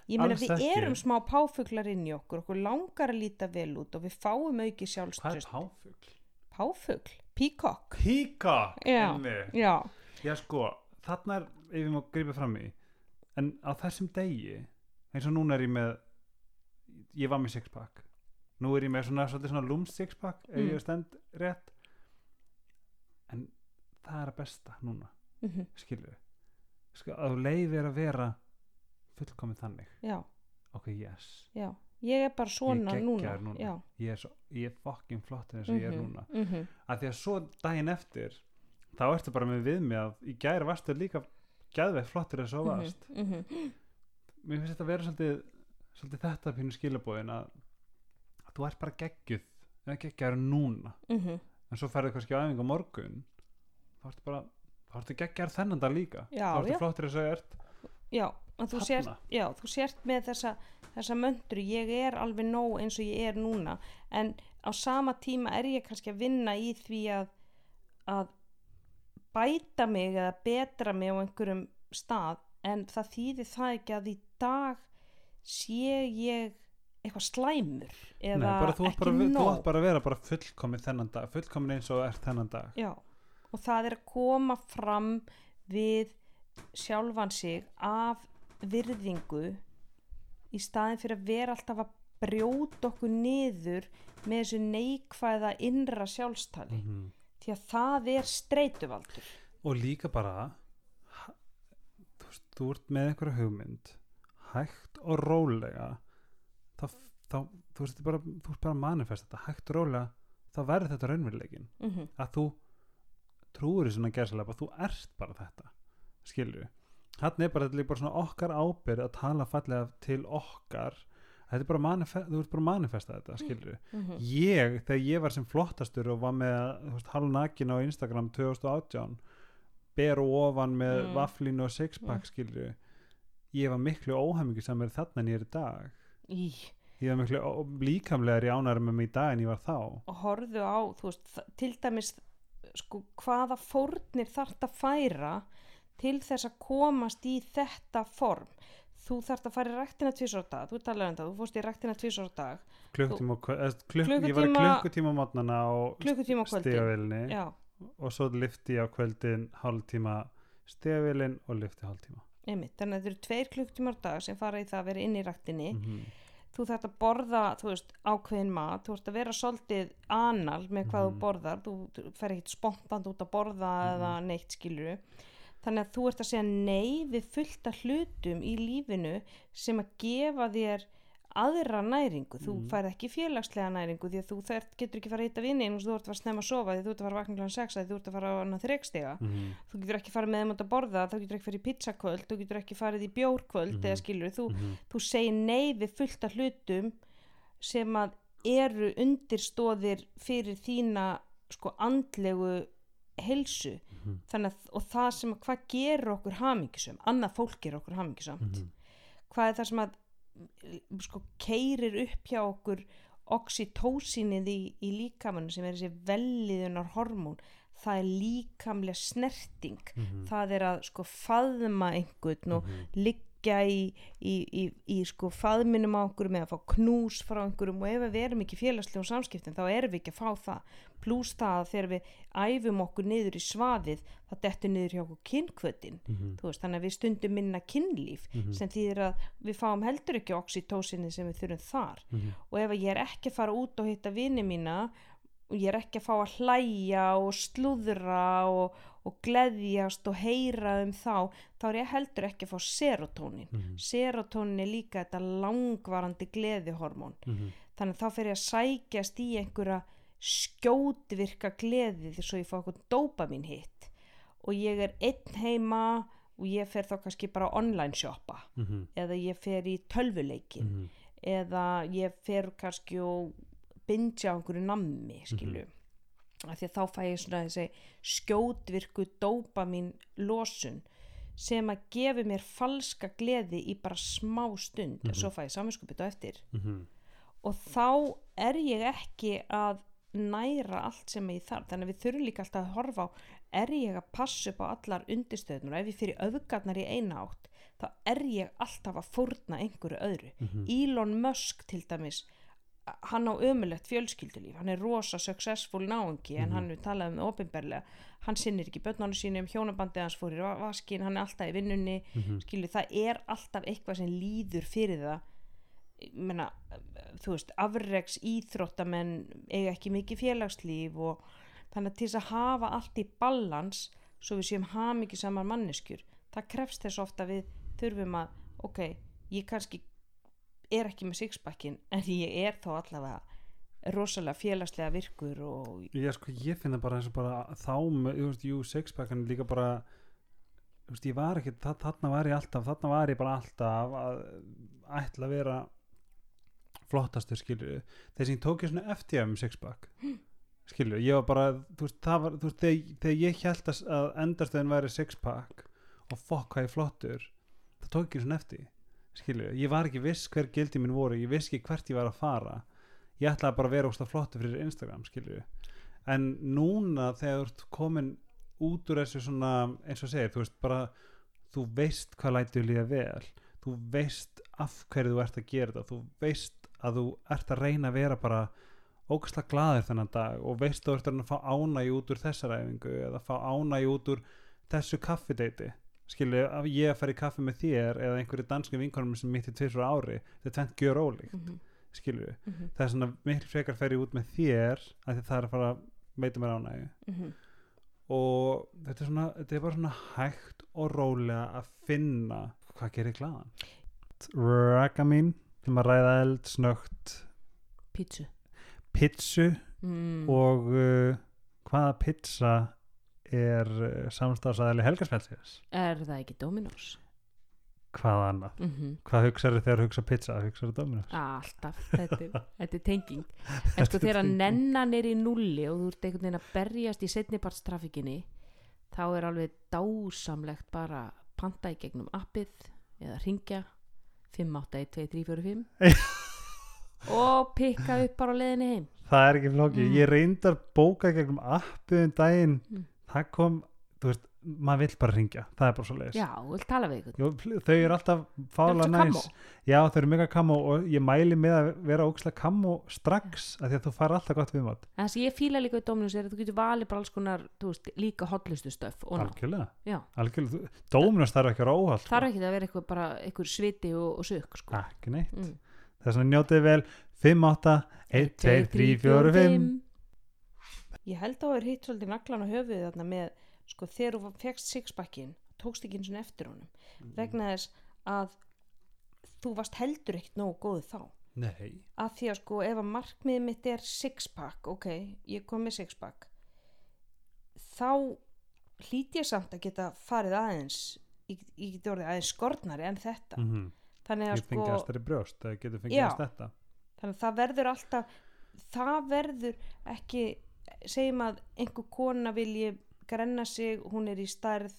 ég meina við ekki. erum smá páfuglar inn í okkur okkur langar að líta vel út og við fáum auki hvað er sjálfströst páfugl? páfugl, peacock píka Já. einmitt. já, já sko, þarna er ef ég má grípa fram í en á þessum degi eins og núna er ég með ég var með sixpack nú er ég með svona, svolítið svona lúms sixpack ef Mm. ég stend rétt en það er að besta núna mm skilur sko, að þú leifir að vera fullkomið þannig. Já, ok, yes, já. Ég er bara svona Ég er núna, núna. ég er, svo, ég er fucking flott eins og ég er Mhm, núna. mhm, að því að svo daginn eftir þá ertu bara með við mig að í gæri varstu líka gæðveitt flottur eins og þú varst. mhm, mhm. mér finnst þetta að vera svolítið, svolítið þetta pínu skilabóðin að, að þú ert bara geggjuð eða geggjaður núna. Mhm. en svo ferðu kannski á æfingu morgun þá ertu bara þá ertu geggjaður þennan dag líka. Já, þá ertu já. eins og þú ert. Já, þú sért, já, þú sért með þessa, þessa möndru, ég er alveg nóg eins og ég er núna. En á sama tíma er ég kannski að vinna í því að, að bæta mig eða betra mig á einhverjum stað. En það þýðir það ekki að í dag sé ég eitthvað slæmur eða Nei, bara, þú, ekki bara, þú nóg. átt bara að vera fullkomin þennan dag fullkomin eins og ert þennan dag. Já, og það er að koma fram við sjálfan sig af virðingu í staðin fyrir að vera alltaf að brjóta okkur niður með þessu neikvæða innra sjálfstali Mhm. því að það er streituvaldur og líka bara þú veist, þú ert með einhverja hugmynd hægt og rólega þá, þá þú veist, bara, þú ert bara að manifesta þetta hægt og rólega, þá verður þetta raunveruleikin mm -hmm. að þú trúir í svona gerðslega þú ert bara þetta skilju, hann er bara, bara svona okkar ábyrð að tala fallega til okkar. Þetta er bara manifesta, þú ert bara að manifesta þetta skilju, Mhm. ég, þegar ég var sem flottastur og var með halvnakin á Instagram 2018 ber og ofan með Mm. vaflínu og sixpack skilju ég var miklu óhæmingi sem er þarna en ég er í dag. Í, ég var miklu líkamlegar í ánæri með mig í dag en ég var þá. Og horfðu á þú veist, til dæmis sko, hvaða fórnir þarft að færa til þess að komast í þetta form? Þú þarft að fara í ræktina tvisar á dag þú talaði um það, þú fórst í ræktina tvisar á dag. Klukkutíma, og kvö- eða, klukk, ég var í Klukkutíma- klukkutíma mótnana og klukkutíma stígavilni og svo lifti ég á kvöldin hálftíma stígavilin og lifti hálftíma. Einmitt, þannig að þetta eru tveir klukktímar á dag sem fara í það að vera inn í ræktinni. Mm -hmm. Þú þarft að borða, þú veist, ákveðin mat þú þarft að vera svolítið anal með hvað Mhm. þú borðar, þú fer ekkit spontant út að borða Mhm. eða neitt skiluru þannig að þú ert að segja nei við fullta hlutum í lífinu sem að gefa þér aðra næringu, þú Mhm. færð ekki félagslega næringu því að þú þert, getur ekki fara að hitta vinni eins og þú ert að fara snemma að sofa því þú ert að fara kláðan sexa því þú ert að fara á hana þrekstega Mhm. þú getur ekki farið með þeim út að borða þú getur ekki farið í pizzakvöld, þú getur ekki farið í bjórkvöld Mhm. eða skilur, þú, Mhm. þú segir nei við fullt af hlutum sem að eru undirstóðir fyrir þína sko andlegu heilsu Mhm. að, og það sem að hvað gerur okkur hamingisum, annað fólk gerur okkur hamingisamt Mhm. hvað er það sem að sko keirir upp hjá okkur oxytósinið í, í líkamannu sem er þessi velliðunar hormón það er líkamlega snerting Mhm. það er að sko faðma einhvern og Mhm. Liggja í, í, í, í sko faðminum á okkur með að fá knús frá einhverjum og ef við erum ekki félagslegum samskiptum þá erum við ekki að fá það pluss það að þegar við æfum okkur niður í svaðið það dettur niður hjá okkur kynkvötin Mhm. þú veist, þannig að við stundum minna kynlíf Mhm. sem þýðir að við fáum heldur ekki oxytósinni sem við þurfum þar Mhm. og ef ég er ekki að fara út og hitta vini mína og ég er ekki að fá að hlæja og slúðra og, og gleðjast og heyra um þá þá er ég heldur ekki að fá serotónin Mhm. serotónin er líka þetta langvarandi gleðihormón Mhm. þannig að þá fer ég að sækjast í einhverja skjótvirka gleði því svo ég fá okkur dópamin hitt og ég er einn heima og ég fer þá kannski bara online shoppa Mhm. eða ég fer í tölvuleikin Mhm. eða ég fer kannski og bingja á einhverju nammi skilu af því að þá fæ ég svona þessi skjótvirku dópamin losun sem að gefi mér falska gleði í bara smá stund. En svo fæ ég saminskupið á eftir. Mhm. og þá er ég ekki að næra allt sem ég þarf. Þannig að við þurfum líka alltaf að horfa á er ég að passa upp á allar undirstöðnur ef ég fyrir öfgarnar í eina átt þá er ég alltaf að fórna einhverju öðru. Mhm. Elon Musk til dæmis hann á ömulegt fjölskyldulíf hann er rosa successful náungi en Mhm. hann við talaðum með opinberlega hann sinnir ekki börnunum sínum, hjónabandið hans fór í va- vaskin, hann er alltaf í vinnunni Mhm. skilu, það er alltaf eitthvað sem líður fyrir það Ég meina, þú veist, afreks íþróttamenn eiga ekki mikið félagslíf og þannig að til þess að hafa allt í ballans svo við séum hamingi saman manneskjur það krefst þess ofta við þurfum að ok, ég kannski er ekki með sixpackin en ég er þó allavega rosalega félagslega virkur og ég, sko, ég finna bara eins og bara þá með, þú veist, jú, sixpackan líka bara ég var ekki þa- þarna var ég alltaf, þarna var ég bara alltaf að ætla að vera flottastur, skilur þegar sem ég tók ég svona FTM sixpack skilur, ég var bara þú veist, það var, veist, þegar, þegar ég held að, að endarstöðin væri sixpack og fokk hvað ég flottur það tók ég svona eftir skilur, ég var ekki viss hver gildi mín voru ég viss ekki hvert ég var að fara. Ég ætlaði bara að vera ógst flottur fyrir Instagram skilur, en núna þegar þú ert komin út úr þessu svona, eins og segir, þú veist bara þú veist hvað lætur líða vel. Þú veist af hverju þú ert að gera þetta, þú veist að þú ert að reyna að vera bara ógæslega glaður þennan dag og veist þú ert að fá ánægi út úr þessar æfingu eða fá ánægi út úr þessu kaffideiti skilju, ég að fara í kaffi með þér eða einhverju dansku vinkonum sem mitt í tvisur ári þetta er tvent gjör ólíkt, mm -hmm, skilju mm -hmm, það er svona miklu frekar fer ég út með þér að það er að fara að veita mér ánægi mhm, og þetta er svona þetta er bara svona hægt og rólega að finna hvað gerir glaðan. Raka mín sem að ræða eld snögt pítsu. Pizzu mm. og uh, hvaða pizza er uh, samstafsæðali helgarspelsins er það ekki Dominos? Hvað annað, mm -hmm. hvað hugsaðu þegar hugsa pizza? Hugsaðu Dominus alltaf, þetta er, [laughs] þetta er tenging. En sko þegar nennan er í nulli og þú ert einhvern veginn að berjast í setnipartstrafikinni þá er alveg dásamlegt bara panta í gegnum appið eða ringja 5812345 [laughs] og pikka upp bara á leiðinni heim. Það er ekki flóki, Mm. ég reyndar bóka gegnum appið um daginn Mm. Það kom, þú veist maður vill bara ringja, það er bara svo leiðis já, þú vilt tala við einhvern. Þau eru alltaf fála næs. já þau eru mega kamó og ég mæli með að vera ókslega kamó strax af því að þú fær alltaf gott viðmátt en það sem ég fíla líka í Dominos er að þú getur valið bara alls konar, þú veist, líka hotlustu stöf algjörlega, já, algjörlega Dominus þarf ekki að vera óhald þarf ekki að vera eitthvað bara eitthvað sviti og, og sök sko. ekki neitt, mm. þess vegna njótið vel. 5, 8, 1, 2, 3, 4, 5 Ég held að það er hitt svolítið naglan á höfuðið þarna með sko þegar þú fegst sixpackin tókst ekki eins og eftir honum. Mm. vegna þess að þú varst heldur ekkert nógu góðu þá. Nei, að því að sko ef að markmiðið mitt er sixpack ok, ég kom með sixpack þá hlýt ég samt að geta farið aðeins ég, ég geti orðið aðeins skornari en þetta. Mm þannig að ég sko brjóst Já. þannig að það verður alltaf það verður ekki segjum að einhver kona vilji grenna sig, hún er í stærð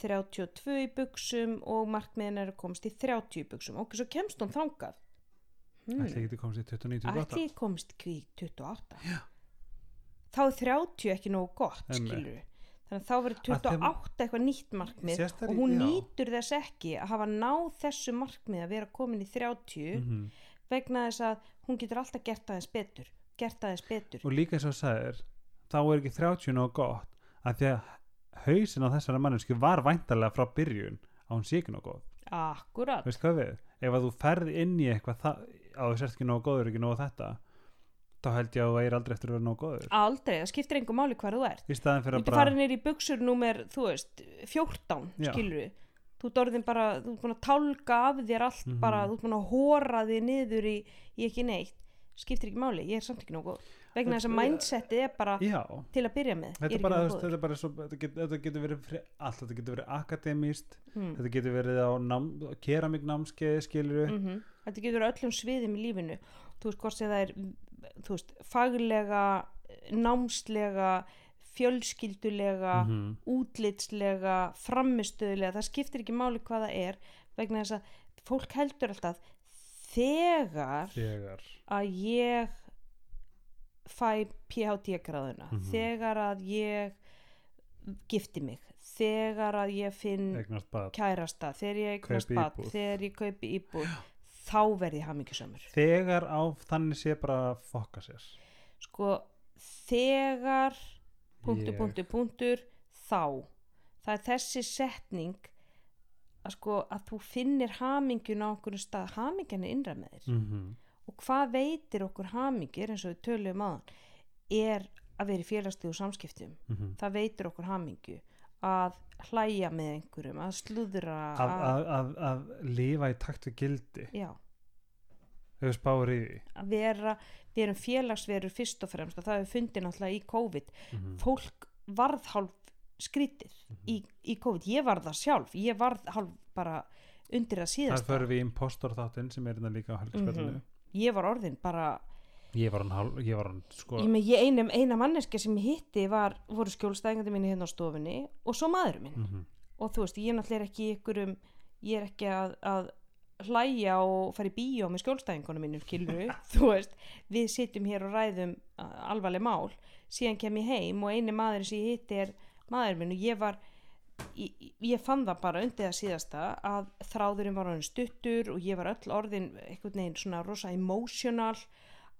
32 í buksum og markmiðin er að komast í 30 í buksum og svo kemst hún þangað hmm. ekki komst í 29, 28 ætli ég komst kví 28 Já. þá er 30 ekki nógu gott skilur þannig að þá verður Að þeim- 28 eitthvað nýtt markmið og hún já. nýtur þess ekki að hafa náð þessu markmið að vera komin í 30 Mhm. vegna þess að hún getur alltaf gert aðeins betur gert aðeins betur. Og líka eins og þú sagðir þá er ekki 30 nóg gott að því að hausin á þessari manneski var væntarlega frá byrjun að hún sé ekki nóg góð. Akkurat, veist hvað við, ef að þú ferð inn í eitthvað það, að þú sért ekki nóg góður ekki nóg þetta þá held ég að þú er aldrei eftir að vera nóg góður. Aldrei, það skiptir engum máli hvar þú ert. Í staðin þú fyrir að bara farið nýr í buksur númer, þú veist 14, Já. skilur við þú ert orðin bara, þú ert búin að tálka af þér allt Mhm. bara, þú ert búin að hóra þig niður í, í ekki neitt skiptir ekki máli, ég er samt ekki nógu vegna þess að mindsetið er bara já, til að byrja með, þetta bara, þetta er bara svo, þetta, get, þetta getur verið fyrir allt, þetta getur verið akademíst mm. þetta getur verið á nám, keramik námskeið skilur við mm þetta getur á öllum sviðum í lífinu. Þú veist hvort sem það er þú veist, faglega námslega fjölskyldulega Mhm. útlitslega framistöðulega, það skiptir ekki máli hvað það er vegna þess að fólk heldur alltaf þegar þegar. að ég fæ PHD gráðuna Mhm. þegar að ég gifti mig þegar að ég finn kærasta, þegar ég eignast bad þegar ég kaupi íbúð þá verð ég hamingjusömmur þegar á þannig sé bara fokka sér. Sko þegar punktur, Ég- punktur, punktur þá. Það er þessi setning að sko að þú finnir hamingjun á okkur stað hamingjan er innra með þér. Mm og hvað veitir okkur hamingjur eins og við töluðum aðan er að vera í félagslegu samskiptum. -hmm. það veitir okkur hamingju að hlæja með einhverjum að slúðra að, að, að, að lifa í takt við gildi. Já, að vera við erum félagsverur fyrst og fremst og það hefur fundið náttúrulega í COVID. Mhm. fólk varð hálf skrítið í, í COVID, ég varð það sjálf. Ég hálf bara undir að þar síðast förum við í impostor þáttinn sem er hérna líka á helgisverðinu Mhm. ég var orðin bara ég var hann, hálf, ég var hann sko ég ég einum, eina manneski sem ég hitti var, voru skjólstæðingandi mínu hérna á stofunni og svo maðurinn minn. Mhm. og þú veist, ég náttúrulega er ekki í ykkurum ég er ekki að, að hlæja og fara í bíó með skjólstæðingunum mínum kiluru, [laughs] þú veist við sitjum hér og ræðum alvarleg mál. Síðan kem ég heim og eini maður sem ég hitti er maður minn og ég var ég, ég fann það bara undir það síðasta að þráðurinn var orðin stuttur og ég var öll orðin einhvern veginn svona rosa emotional.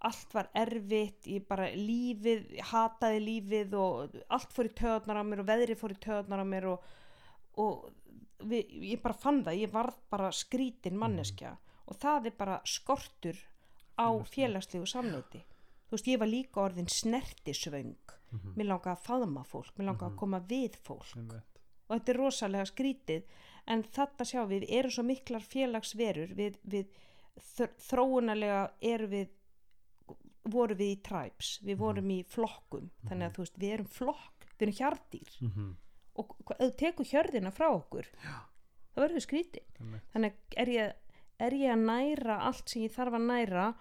Allt var erfitt, ég bara lífið, hataði lífið og allt fór í töðarnar á mér og veðrið fór í töðarnar á mér og, og við, ég bara fann það, ég varð bara skrítin manneskja og það er bara skortur á félagslegu samneiti þú veist, ég var líka orðin snertisvöng. Mhm. mér langaði að faðma fólk, mér langaði að koma við fólk. Einmitt. og þetta er rosalega skrítið en þetta sjá við, við erum svo miklar félagsverur við, við þr þróunarlega erum við vorum við í tribes, við vorum í flokkum. Þannig að þú veist, við erum flokk við erum hjardýr Mhm. og þú tekur hjörðina frá okkur Já. það verður skrítið. Þannig er ég, er ég að næra allt sem ég þarf að næra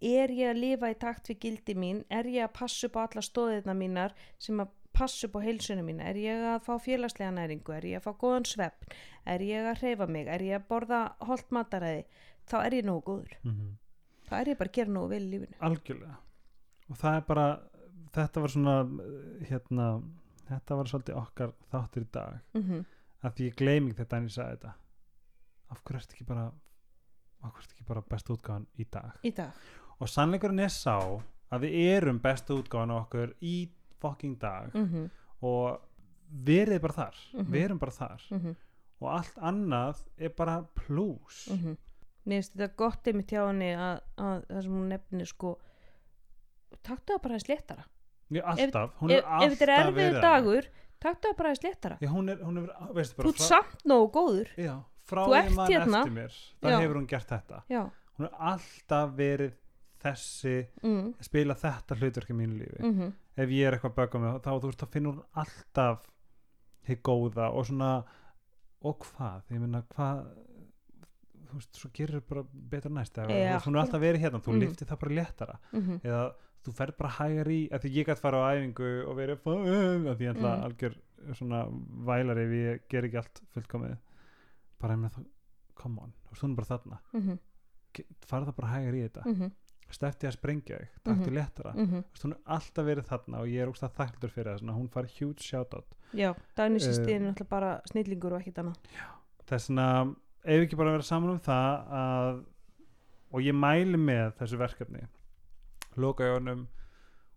er ég að lifa í takt við gildi mín? Er ég að passa upp á alla stóðirna mínar sem að passa upp á heilsunum mína? Er ég að fá félagslega næringu? Er ég að fá góðan svefn? Er ég að hreyfa mig, er ég að borða holt mataræði, þá er ég nógu góður. Mhm. þá er ég bara að gera nógu vel í lífinu. Algjörlega. Og það er bara þetta var svona hérna, þetta var svolítið okkar þáttur í dag. Mm -hmm. að því ég gleymi ekki þetta en ég sagði þetta. Af hverju ertu ekki bara af hverju ertu ekki bara besta útgáðan í dag? Í dag og sannleikurinn er sá að við erum besta útgáðan okkur í fucking dag. Mm -hmm. og verið bara þar. Mhm. við erum bara þar. Og allt annað er bara plus mm mér finnst þetta gott einmitt hjá henni að, að það sem hún nefnir sko taktu það bara aðeins léttara. Já, alltaf, ef, er alltaf ef þetta er verið erfiður dagur taktu það bara aðeins léttara. Já, hún er, hún er, þú ert samt nógu góður. Já, frá ég ert man hérna. eftir mér þá Já. hefur hún gert þetta. Já, hún er alltaf verið þessi mm, spila þetta hlutverk í mínu lífi. Mm ef ég er eitthvað að bögga mig þá, þú veist, þá finnur hún alltaf þig góða og svona og hvað, ég meina hvað þú veist, svo gerir bara betur næst eða, Já, þú er alltaf verið hérna, þú Mhm. liftir það bara léttara. Mm eða þú ferð bara hægar í að því ég gætt fara á æfingu og verið að því ég ætla Mm. algjör svona vælar ef ég ger ekki allt fullkomið. Bara ég með það, come on þú veist, hún er bara þarna, -hmm. Ge- farð það bara hægar í þetta -hmm. stefti að sprengja þig, taktu Mhm. léttara. Mm veist, hún er alltaf verið þarna og ég er úrst að þakklur fyrir það, svona hún fari huge shoutout. Já, Dagný sýsti Eh, er náttúrulega bara snillingur og ekkert annað. Þess vegna ef ekki bara að vera saman um það að, og ég mæli með þessu verkefni loka jónum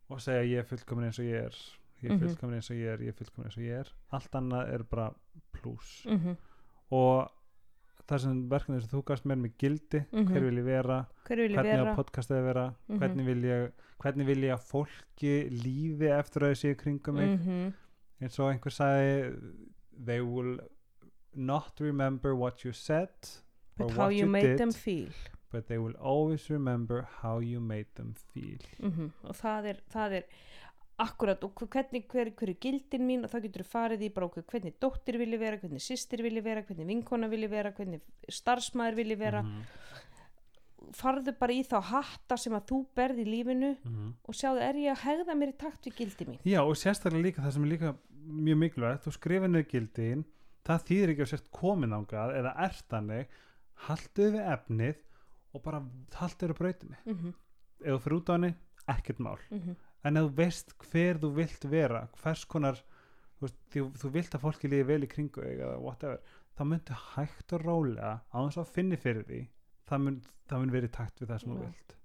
og segja ég er fullkomin eins og ég er. Ég er Mhm. fullkomin eins og ég er, ég er fullkomin eins og ég er. Allt annað er bara plus mm -hmm. og það sem verkefni sem þú gafst mér með gildi Mhm. hver vil ég vera, vil ég hvernig vera? á podcastið að vera Mhm. hvernig vil ég hvernig vil ég að fólki lífi eftir að þessi kringum mig? Mm eins og einhver sagði they will not remember what you said or but what you you did but they will always remember how you made them feel. Mm og það er, það er akkurat og hvernig, hver, hver er gildin mín? Og þá getur þú farið í okkur hvernig dóttir vilji vera, hvernig systir vilji vera hvernig vinkona vilji vera, hvernig starfsmæður vilji vera, Mhm, farðu bara í þá hatta sem að þú berð í lífinu mhm. og sjáðu er ég að hegða mér í takt við gildi mín? Já og sérstaklega líka það sem er líka mjög mikilvægt þú skrifa niður gildin það þýðir ekki að sért komin ángað eða ertannig haldu við efnið og bara haldu þér á brautinni. Mm -hmm, á henni, ekkert mál. Mm en ef þú veist hver þú vilt vera hvers konar þú, veist, þú, þú vilt að fólki líði vel í kringu þá myndu hægt og rólega á þess að finni fyrir því það mun, það mun verið takt við það sem þú vilt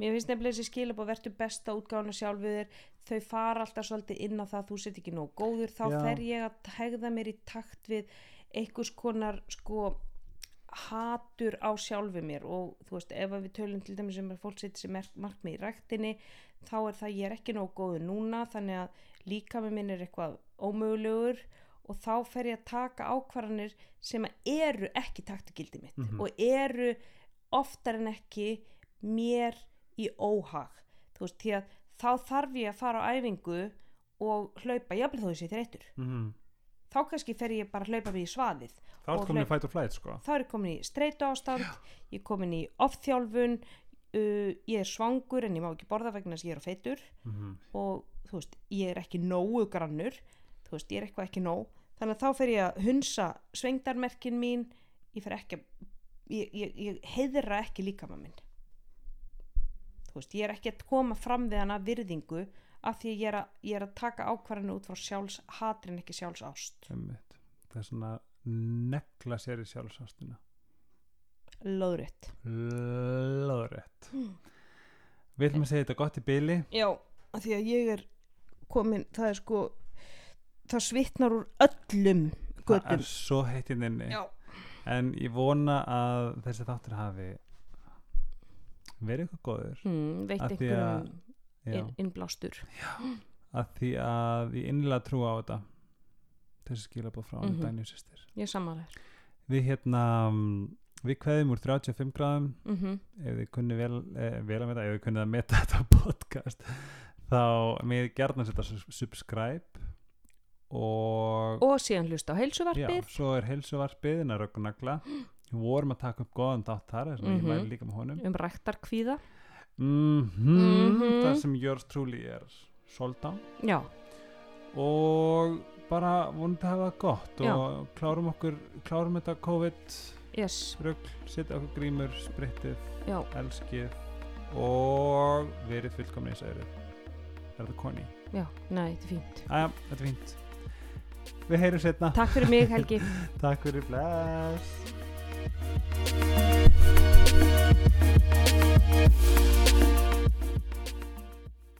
mér finnst nefnilega þessi skilab og verður besta útgáðuna sjálfur þér þau fara alltaf svolítið inn á það að þú sett ekki nóg góður þá Já. fer ég að hegða mér í takt við einhvers konar sko hatur á sjálfu mér og þú veist ef að við tölum til dæmis um að fólk setja sér markmið í ræktinni þá er það ég er ekki nóg góður núna þannig að líka með minn er eitthvað ómögulegur og þá fer ég að taka ákvarðanir sem eru ekki taktigildi mitt Mhm. og eru oftar en ekki mér í óhag. Þú veist, því að þá þarf ég að fara á æfingu og hlaupa, jafnvel þó þessi þreytur mm þá kannski fer ég bara að hlaupa við í svaðið þá er komin í hlaup- fight or flight sko. Þá er komin í streitu ástand ég er komin í ofþjálfun uh, ég er svangur en ég má ekki borða vegna þess að ég er á feitur. Mm og þú veist, ég er ekki nógu grannur. Þú veist, ég er eitthvað ekki nóg. Þannig að þá fer ég að hunsa svengdarmerkin mín. Ég fer ekki að ég, ég, ég heiðra ekki líkama minn. Þú veist, ég er ekki að koma fram við hana virðingu af því ég er að, ég er að taka ákvarðinu út frá sjálfs hatrin ekki sjálfs ást Einmitt. það er svona negla sér í sjálfsástina löðrétt Lóðrétt. Við ætlum að segja þetta gott í byli já, af því að ég er komin, það er sko það svitnar úr öllum Það göttum er svo heitt inn inni. Já, En ég vona að þessi þáttur hafi verið eitthvað góður. Mm, veit Af því að- einhverjum Já, innblástur. Að því að ég innlega trú á þetta. Þessi skilabóð frá mm. -hmm. sýstir ég samanlega Við hérna mm, við kveðum úr 35 gráðum. Mm -hmm. ef þið kunni vel, eh, vel að meta ef þið kunnið að meta [laughs] þetta podcast þá með gerðan setja su- subscribe og og síðan hlusta á já, heilsuvarpið svo er heilsuvarpið en að röggnagla [gasps] við vorum að taka upp góðan dátt þar þess að ég mæli líka með honum. Um ræktarkvíða. Mm Mhm. það sem yours truly er. Sold á já, og bara vonandi hafa það gott Já. og klárum okkur klárum þetta COVID yes, rögl, setja okkur grímur, sprittið já, elskið og verið fullkomni í særu er þetta koni? já, nei, þetta er fínt. Æja, þetta er fínt. Við heyrum setna takk fyrir mig Helgi. [laughs] Takk fyrir bless